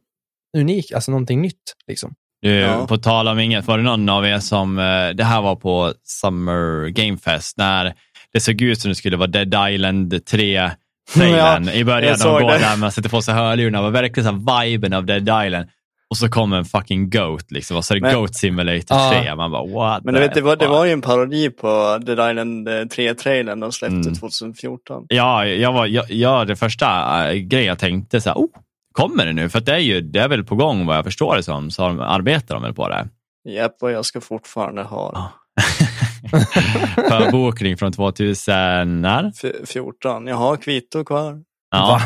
unikt, alltså någonting nytt. Liksom. Du, Ja. På tal om inget, var det någon av er som, eh, det här var på Summer Game Fest, när det såg ut som det skulle vara Dead Island 3 trailern i början. De går det. där med sätter på sig hörlurarna, det var verkligen så viben av Dead Island. Och så kom en fucking Goat, liksom. och så är det Men- Goat Simulator Ja. 3. Man bara, what Men du vet, det var, det var ju en parodi på Dead Island 3-trailern de släppte Mm. 2014. Ja, jag var, jag, jag, det första äh, grejen jag tänkte så här, oh, kommer det nu? För det är ju, det är väl på gång vad jag förstår det som, så de- arbetar de väl på det. Japp, och jag ska fortfarande ha Ja. Förbokning från 2000, när? f- 14. Jag har kvitto kvar. Ja. Va?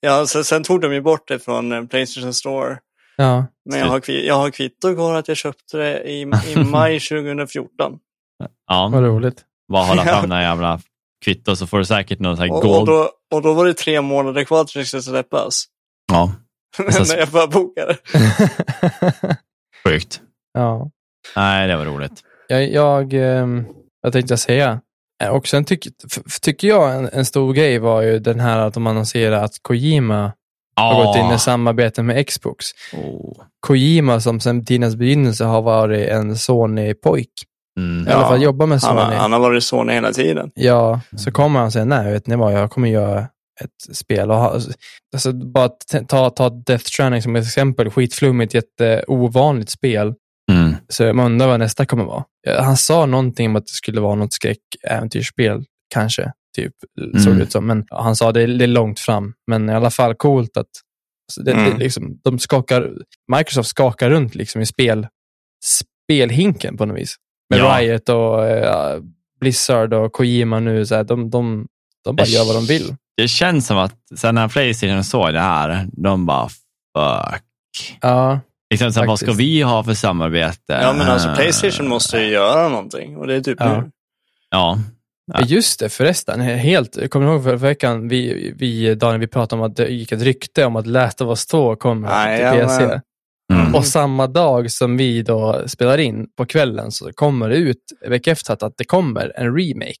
Ja, sen, sen tog de ju bort det från eh, Playstation Store. Ja. Men jag har, jag har kvitto kvar att jag köpte det i, i maj 2014. ja. Vad roligt. Bara hålla fram den här jävla kvitto så får du säkert någon sån här Och, och, gold. då, och då var det tre månader kvar till det skulle släppas. Ja, När jag bara bokade. sjukt. ja. Nej, det var roligt. Jag, jag, ehm, vad tänkte jag säga? Eh, Och sen tyck, tycker jag en, en stor grej var ju den här att de annonserade att Kojima har gått in i samarbete med Xbox. Oh. Kojima som sedan tidens begynnelse har varit en Sony-pojk. Mm. I alla fall jobbar med Han, Sony. har- han har varit Sony hela tiden. Ja, så kommer han säga nej, vet ni vad, jag kommer göra ett spel. Och ha, alltså, bara ta, ta Death Stranding som ett exempel, skitflummigt, jätteovanligt spel. Mm. Så man undrar vad nästa kommer vara. Han sa någonting om att det skulle vara något skräckäventyrsspel, kanske, typ, såg Mm. det ut som. Men han sa det är, det är långt fram, men i alla fall coolt att det, Mm. det, liksom, de skakar, Microsoft skakar runt liksom i spel, spelhinken på något vis. Med Ja. Riot och eh, Blizzard och Kojima nu, så här, de, de, de bara gör vad de vill. Det känns som att sen när Playstation såg det här, de bara fuck. Ja, Liksom, så här, vad ska vi ha för samarbete? Ja, men alltså Eh, Playstation måste ju göra någonting. Och det är typ Ja. nu. Ja, Ja. Just det, förresten. Helt, jag kommer ihåg förra veckan, vi, vi, Daniel, vi pratade om att det gick ett rykte om att Last of Us 2 kommer till ja, PC. Mm. Och samma dag som vi då spelar in på kvällen så kommer det ut bekräftat att det kommer en remake.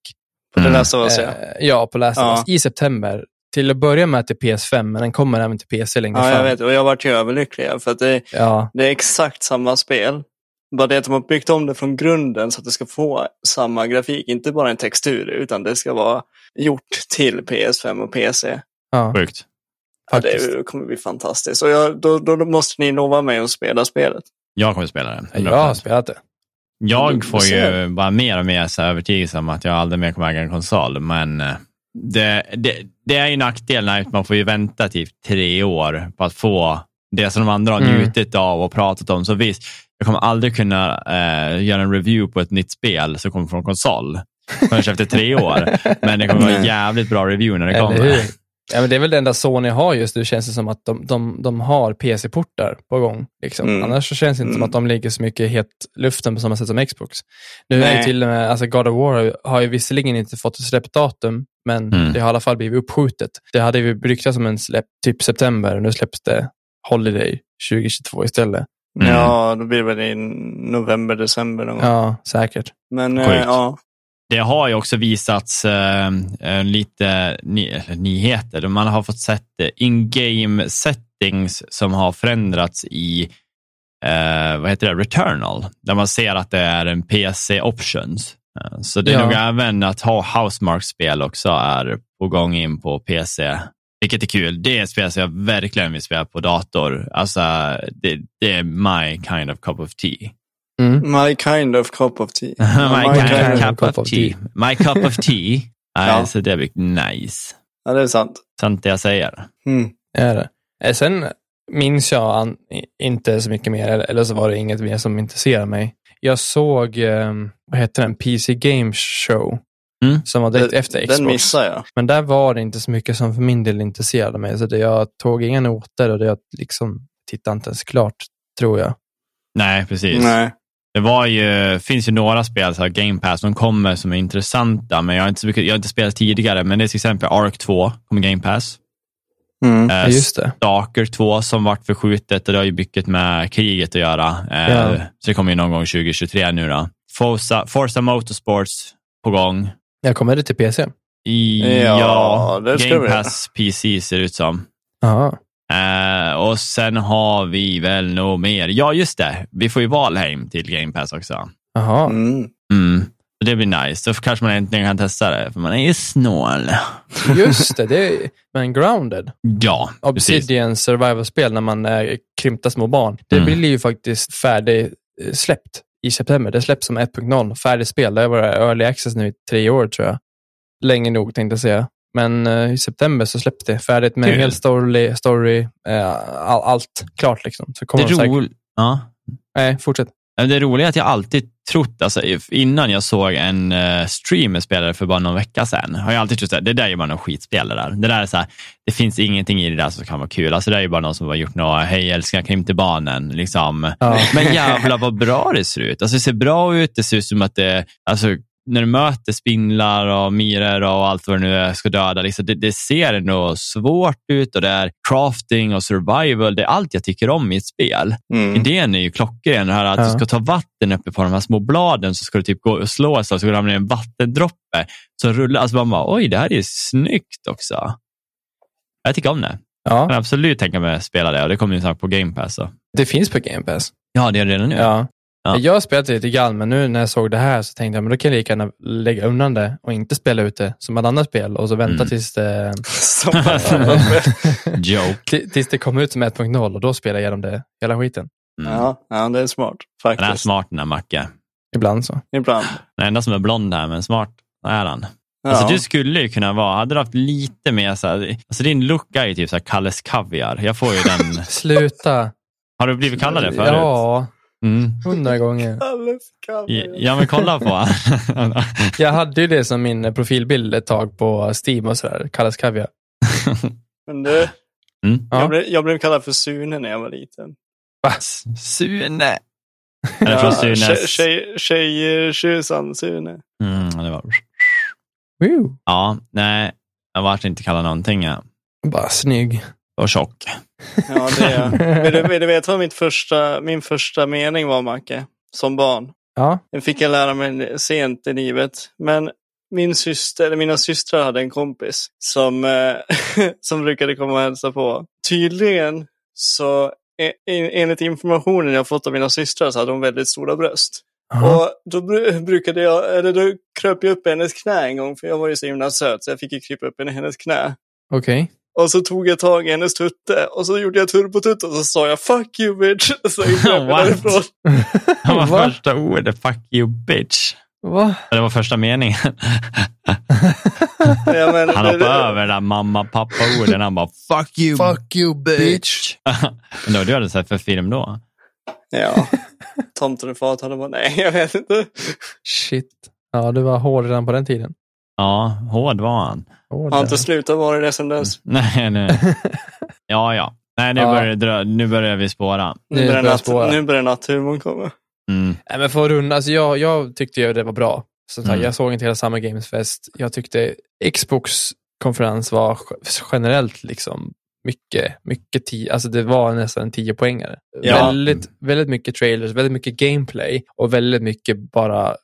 På Mm. Last of Us, ja. Eh, ja, på Last of Ja. Us i september. Till att börja med till PS5, men den kommer även till PC längre Ja, fram. jag vet. Och jag vart ju överlycklig. För att det, Ja, det är exakt samma spel. Bara det att de har byggt om det från grunden så att det ska få samma grafik. Inte bara en textur, utan det ska vara gjort till PS5 och PC. ja, sjukt. Ja, det kommer bli fantastiskt. Och jag, då, då, måste ni lova mig att spela spelet. Jag kommer spela det. Jag har spelat det. Jag får ju bara mer och mer så övertygelse om att jag aldrig mer kommer äga en konsol, men eh, det, det, det är ju nackdelen att man får ju vänta typ tre år på att få det som de andra har Mm. njutit av och pratat om. Så visst, jag kommer aldrig kunna eh, göra en review på ett nytt spel som kommer från konsol förrän efter tre år. Men det kommer vara en jävligt bra review när det Eller kommer. hur? Ja, men det är väl det enda Sony har just nu, känns det som att de, de, de har PC-portar på gång. Liksom. Mm. Annars så känns det inte som Mm. att de ligger så mycket i het luften på samma sätt som Xbox. Nu är ju Nej. till och med, alltså God of War har ju- visserligen inte fått ett släppdatum, men Mm. det har i alla fall blivit uppskjutet. Det hade ju ryktats som en släpp typ september och nu släpps det Holiday 2022 istället. Mm. Ja, då blir det väl i november, december någon gång. Ja, säkert. Men eh, ja, Det har ju också visats eh, eh, lite ny, nyheter. Man har fått sett eh, in-game settings som har förändrats i eh, vad heter det? Returnal. Där man ser att det är en PC options. Eh, så det är Ja. nog även att ha Housemark-spel också är på gång in på PC. Vilket är kul. Det är ett spel som jag verkligen vill spela på dator. Alltså, det, det är my kind of cup of tea. Mm. My kind of cup of tea. my, my kind, kind of cup of tea. My cup of tea. Ja. ja. Så det blir nice. Ja, det är sant. Sant det jag säger. Mm. Är det. Eh, Sen minns jag inte så mycket mer, eller, så var det inget mer som intresserade mig. Jag såg, eh, vad heter den, PC Game Show, Mm. som var direkt efter Xbox. Den missar jag. Men där var det inte så mycket som för min del intresserade mig, så det, jag tog inga noter och det jag liksom tittade inte ens klart, tror jag. Nej, precis. Nej. Det var ju, finns ju några spel, så här Game Pass, som kommer som är intressanta, men jag har inte, så mycket, jag har inte spelat tidigare. Men det är till exempel Ark 2, kommer Game Pass. Mm. Eh, Ja, just det. Stalker 2 som vart förskjutet och det har ju mycket med kriget att göra. Eh, Ja. Så det kommer ju någon gång 2023 nu då. Forza, Forza Motorsports på gång. Jag kommer det till PC. I, Ja, ja, det ska Game vi. Pass PC ser det ut som. Jaha. Eh, och sen har vi väl nog mer. Ja, just det. Vi får ju Valheim till Game Pass också. Jaha. Mm. Mm. Det blir nice. Så kanske man äntligen kan testa det, för man är ju snål. Just det, det är, men Grounded. Ja. Obsidian survival-spel när man är krympta små barn. Det Mm. blir ju faktiskt färdig eh, släppt i september. Det släpps som 1.0, färdigt spel. Det har varit early access nu i tre år tror jag. Länge nog tänkte jag säga. Men eh, i september så släpps det färdigt med Kul. hel story, story eh, all, allt klart liksom. Så Det, kommer de säkert... ja. Nej, fortsätt. Det roliga är att jag alltid trott, alltså, innan jag såg en uh, streamer spelare för bara någon vecka sedan, har jag alltid trott att det där är bara någon skitspel det där. Det där är så här, det finns ingenting i det där som kan vara kul. Alltså det där är bara någon som har gjort något, hej älskar krymt till barnen. Liksom. Ja. Men jävlar vad bra det ser ut. Alltså det ser bra ut, det ser ut som att det, alltså när du möter spindlar och myror och allt vad det nu är ska döda, liksom, det, det ser ändå svårt ut och det är crafting och survival. Det är allt jag tycker om i ett spel. Mm. Idén är ju klockren. Det här att Ja. du ska ta vatten uppe på de här små bladen så ska du typ gå och slå så, så ska ramla ner en vattendroppe som rullar. Alltså man bara, oj, det här är snyggt också. Jag tycker om det. Jag Ja, kan absolut tänka mig att spela det och det kommer ju snart på Game Pass. Så. det finns på Game Pass. Ja, det är det redan nu. Ja. Ja. Jag har spelat det lite grann, men nu när jag såg det här så tänkte jag men då kan jag lika gärna lägga undan det och inte spela ut det som ett annat spel och så vänta Mm. tills det Tills det kommer ut som 1.0 och då spelar jag igenom det, hela skiten. Mm. ja, ja, det är smart Han är faktiskt. smart den här Macke. Ibland så. Ibland. Den enda som är blond här, men smart är han. Ja. Alltså, du skulle ju kunna vara, hade du haft lite mer så här, alltså din look är ju typ så här Kalles Kaviar. Jag får ju den. Sluta. Har du blivit kallad det förut? Ja, Mm. hundra gånger. Alldeles kaviar. Ja, men kolla på. Jag hade ju det som min profilbild ett tag på Steam och sådär. Kallas kaviar. Men du, Mm. Ja. jag, blev, jag blev kallad för Sune när jag var liten. Va? Sune. Eller från tjej, Sunes. tjej, tjej, tjusan Sune. Mm, det var... Woo. Ja, nej. Jag vart inte kallad någonting. Ja. Bara snygg. Och tjock. Ja, det är jag. Vill du, vill du veta vad mitt första, min första mening var, Macke? Som barn. Ja, Den fick jag lära mig sent i livet. Men min syster, eller mina systrar hade en kompis som, eh, som brukade komma och hälsa på. Tydligen så e- en- enligt informationen jag fått av mina systrar så hade hon väldigt stora bröst. Aha. Och då bru- brukade jag, eller då kröp jag upp i hennes knä en gång för jag var ju så himla söt så jag fick ju krypa upp i hennes knä. okej. Och så tog jag tag i hennes tutte och så gjorde jag turbotutt och så sa jag fuck you bitch. Så gick jag därifrån. Det var Va? första ordet. Fuck you bitch. Va? Det var första meningen. Ja, men, Han det- hoppade över det där mamma pappa-orden. Han bara fuck you you bitch. Men då, du hade sett för film då? Ja. Tomten och fat hade bara, nej jag vet inte. Shit. Ja, du var hård redan på den tiden. Ja, hård var han. Hård, Har inte ja. slutat vara det sedan dess. Nej, nej. Ja, ja. Nej, nu, Ja. Börjar, dra- nu börjar vi spåra. Nu börjar, natt, spåra. nu börjar natthumorn komma. Mm. Nej, men för att runda, alltså jag, jag tyckte ju det var bra. Som sagt, Mm. Jag såg inte hela Summer Games Fest. Jag tyckte Xbox konferens var generellt liksom mycket, mycket tio, alltså det var nästan en tio poängare. Ja. Väldigt, väldigt mycket trailers, väldigt mycket gameplay och väldigt mycket bara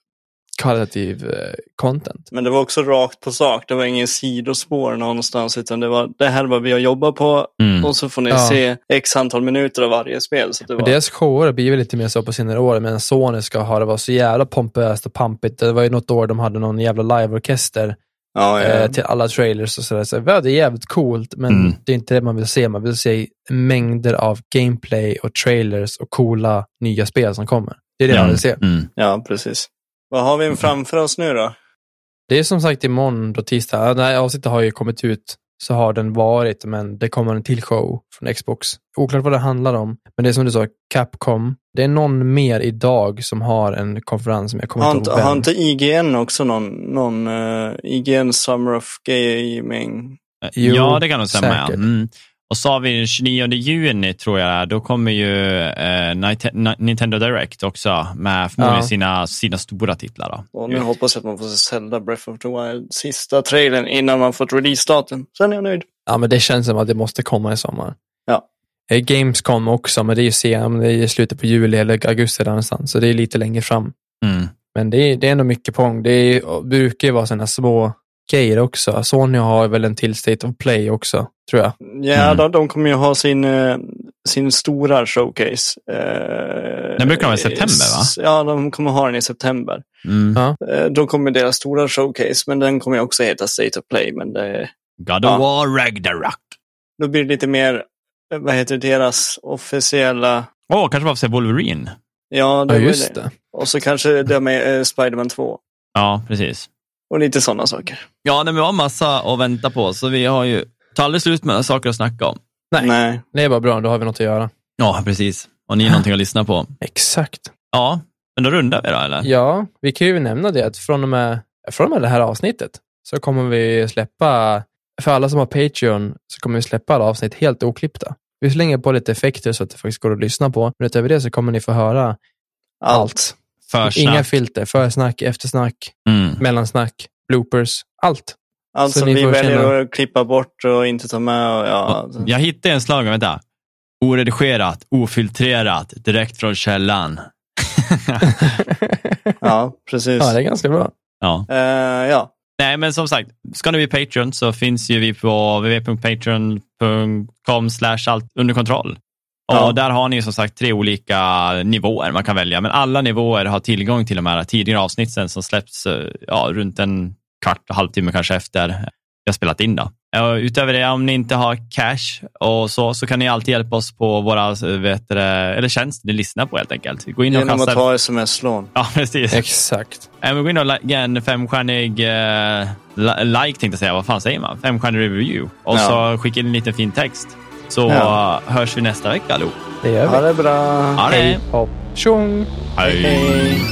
kvalitativ eh, content. Men det var också rakt på sak. Det var ingen sidospår någonstans. Utan det var det här är vad vi har jobbat på. Mm. Och så får ni Ja. se x antal minuter av varje spel. Så det Men var, deras shower blir väl lite mer så på senare år, medan Sony ska ha det var så jävla pompöst och pampigt. Det var ju något år de hade någon jävla liveorkester Ja, ja. eh, till alla trailers och sådär. Så, ja, det är jävligt coolt, men Mm. det är inte det man vill se. Man vill se mängder av gameplay och trailers och coola nya spel som kommer. Det är det man vill se. Mm. ja, precis. Vad har vi framför oss nu då? Det är som sagt imorgon då tisdag. Här avsnittet har ju kommit ut, så har den varit, men det kommer en till show från Xbox. Oklart vad det handlar om, men det är som du sa, Capcom. Det är någon mer idag som har en konferens, men jag kommer Har inte inte, ihåg har inte IGN också någon, någon uh, IGN Summer of Gaming? Jo, ja, det kan nog stämma. Ja. Mm. Och så har vi den 29 juni, tror jag, då kommer ju eh, Nintendo Direct också med förmodligen Ja. sina, sina stora titlar. Då. Och nu hoppas jag att man får se Zelda Breath of the Wild, sista trailern innan man fått releasedatum. Sen är jag nöjd. Ja, men det känns som att det måste komma i sommar. Ja. Eh, Gamescom också, men det är ju sen, det är i slutet på juli eller augusti där någonstans, så det är lite längre fram. Mm. Men det är, det är ändå mycket på gång. Det är, brukar ju vara sådana små grejer också. Sony har väl en till State of Play också, tror jag. Ja, Mm. de, de kommer ju ha sin, eh, sin stora showcase. eh, Den brukar vara i september, va? Ja, de kommer ha den i september. Mm. Ja. Eh, Då kommer deras stora showcase, men den kommer också heta State of Play. Men det, God of Ja. War Ragnarok. då blir det lite mer, vad heter deras officiella... Åh, kanske bara för Wolverine. Ja, det Ja, just det. det. Och så kanske det med eh, Spider-Man 2. Ja, precis. Och lite sådana saker. Ja, nej, men vi har massa att vänta på, så vi har ju tar aldrig slut med saker att snacka om. Nej. Nej. Det är bara bra, då har vi något att göra. Ja, precis. Och ni har någonting att lyssna på. Exakt. Ja, men då rundar vi då, eller? Ja, vi kan ju nämna det att från och med, från och med det här avsnittet så kommer vi släppa, för alla som har Patreon, så kommer vi släppa alla avsnitt helt oklippta. Vi slänger på lite effekter så att det faktiskt går att lyssna på, men utöver det så kommer ni få höra allt. Försnack. Inga filter, försnack, eftersnack, Mm. mellansnack, bloopers, allt. Allt Så som vi väljer känna- att klippa bort och inte ta med. Och, ja, Jag hittade en slogan, vänta. Oredigerat, ofiltrerat, direkt från källan. ja, precis. Ja, det är ganska bra. Ja. Eh, ja. Nej, men som sagt, ska ni bli Patreon så finns ju vi på www.patreon.com allt under kontroll. Och Ja. där har ni som sagt tre olika nivåer man kan välja, men alla nivåer har tillgång till de här tidigare avsnitten som släpps eh, ja, runt en kvart, halvtimme kanske efter vi har spelat in. Då. Och utöver det, om ni inte har cash och så, så kan ni alltid hjälpa oss på våra eh, vet eller tjänst ni lyssnar på helt enkelt. Gå in och Genom att kasta... ta sms-lån. Ja, precis. Exakt. Men gå in och ge en femstjärnig eh, li- like, tänkte jag säga. Vad fan säger man? Femstjärnig review. Och Ja. så skicka in en liten fin text. Så Ja. eh, hörs vi nästa vecka allihop. Det gör Ha vi. det bra. Ha det! Hej, hopp, tjong! Hej. Hej.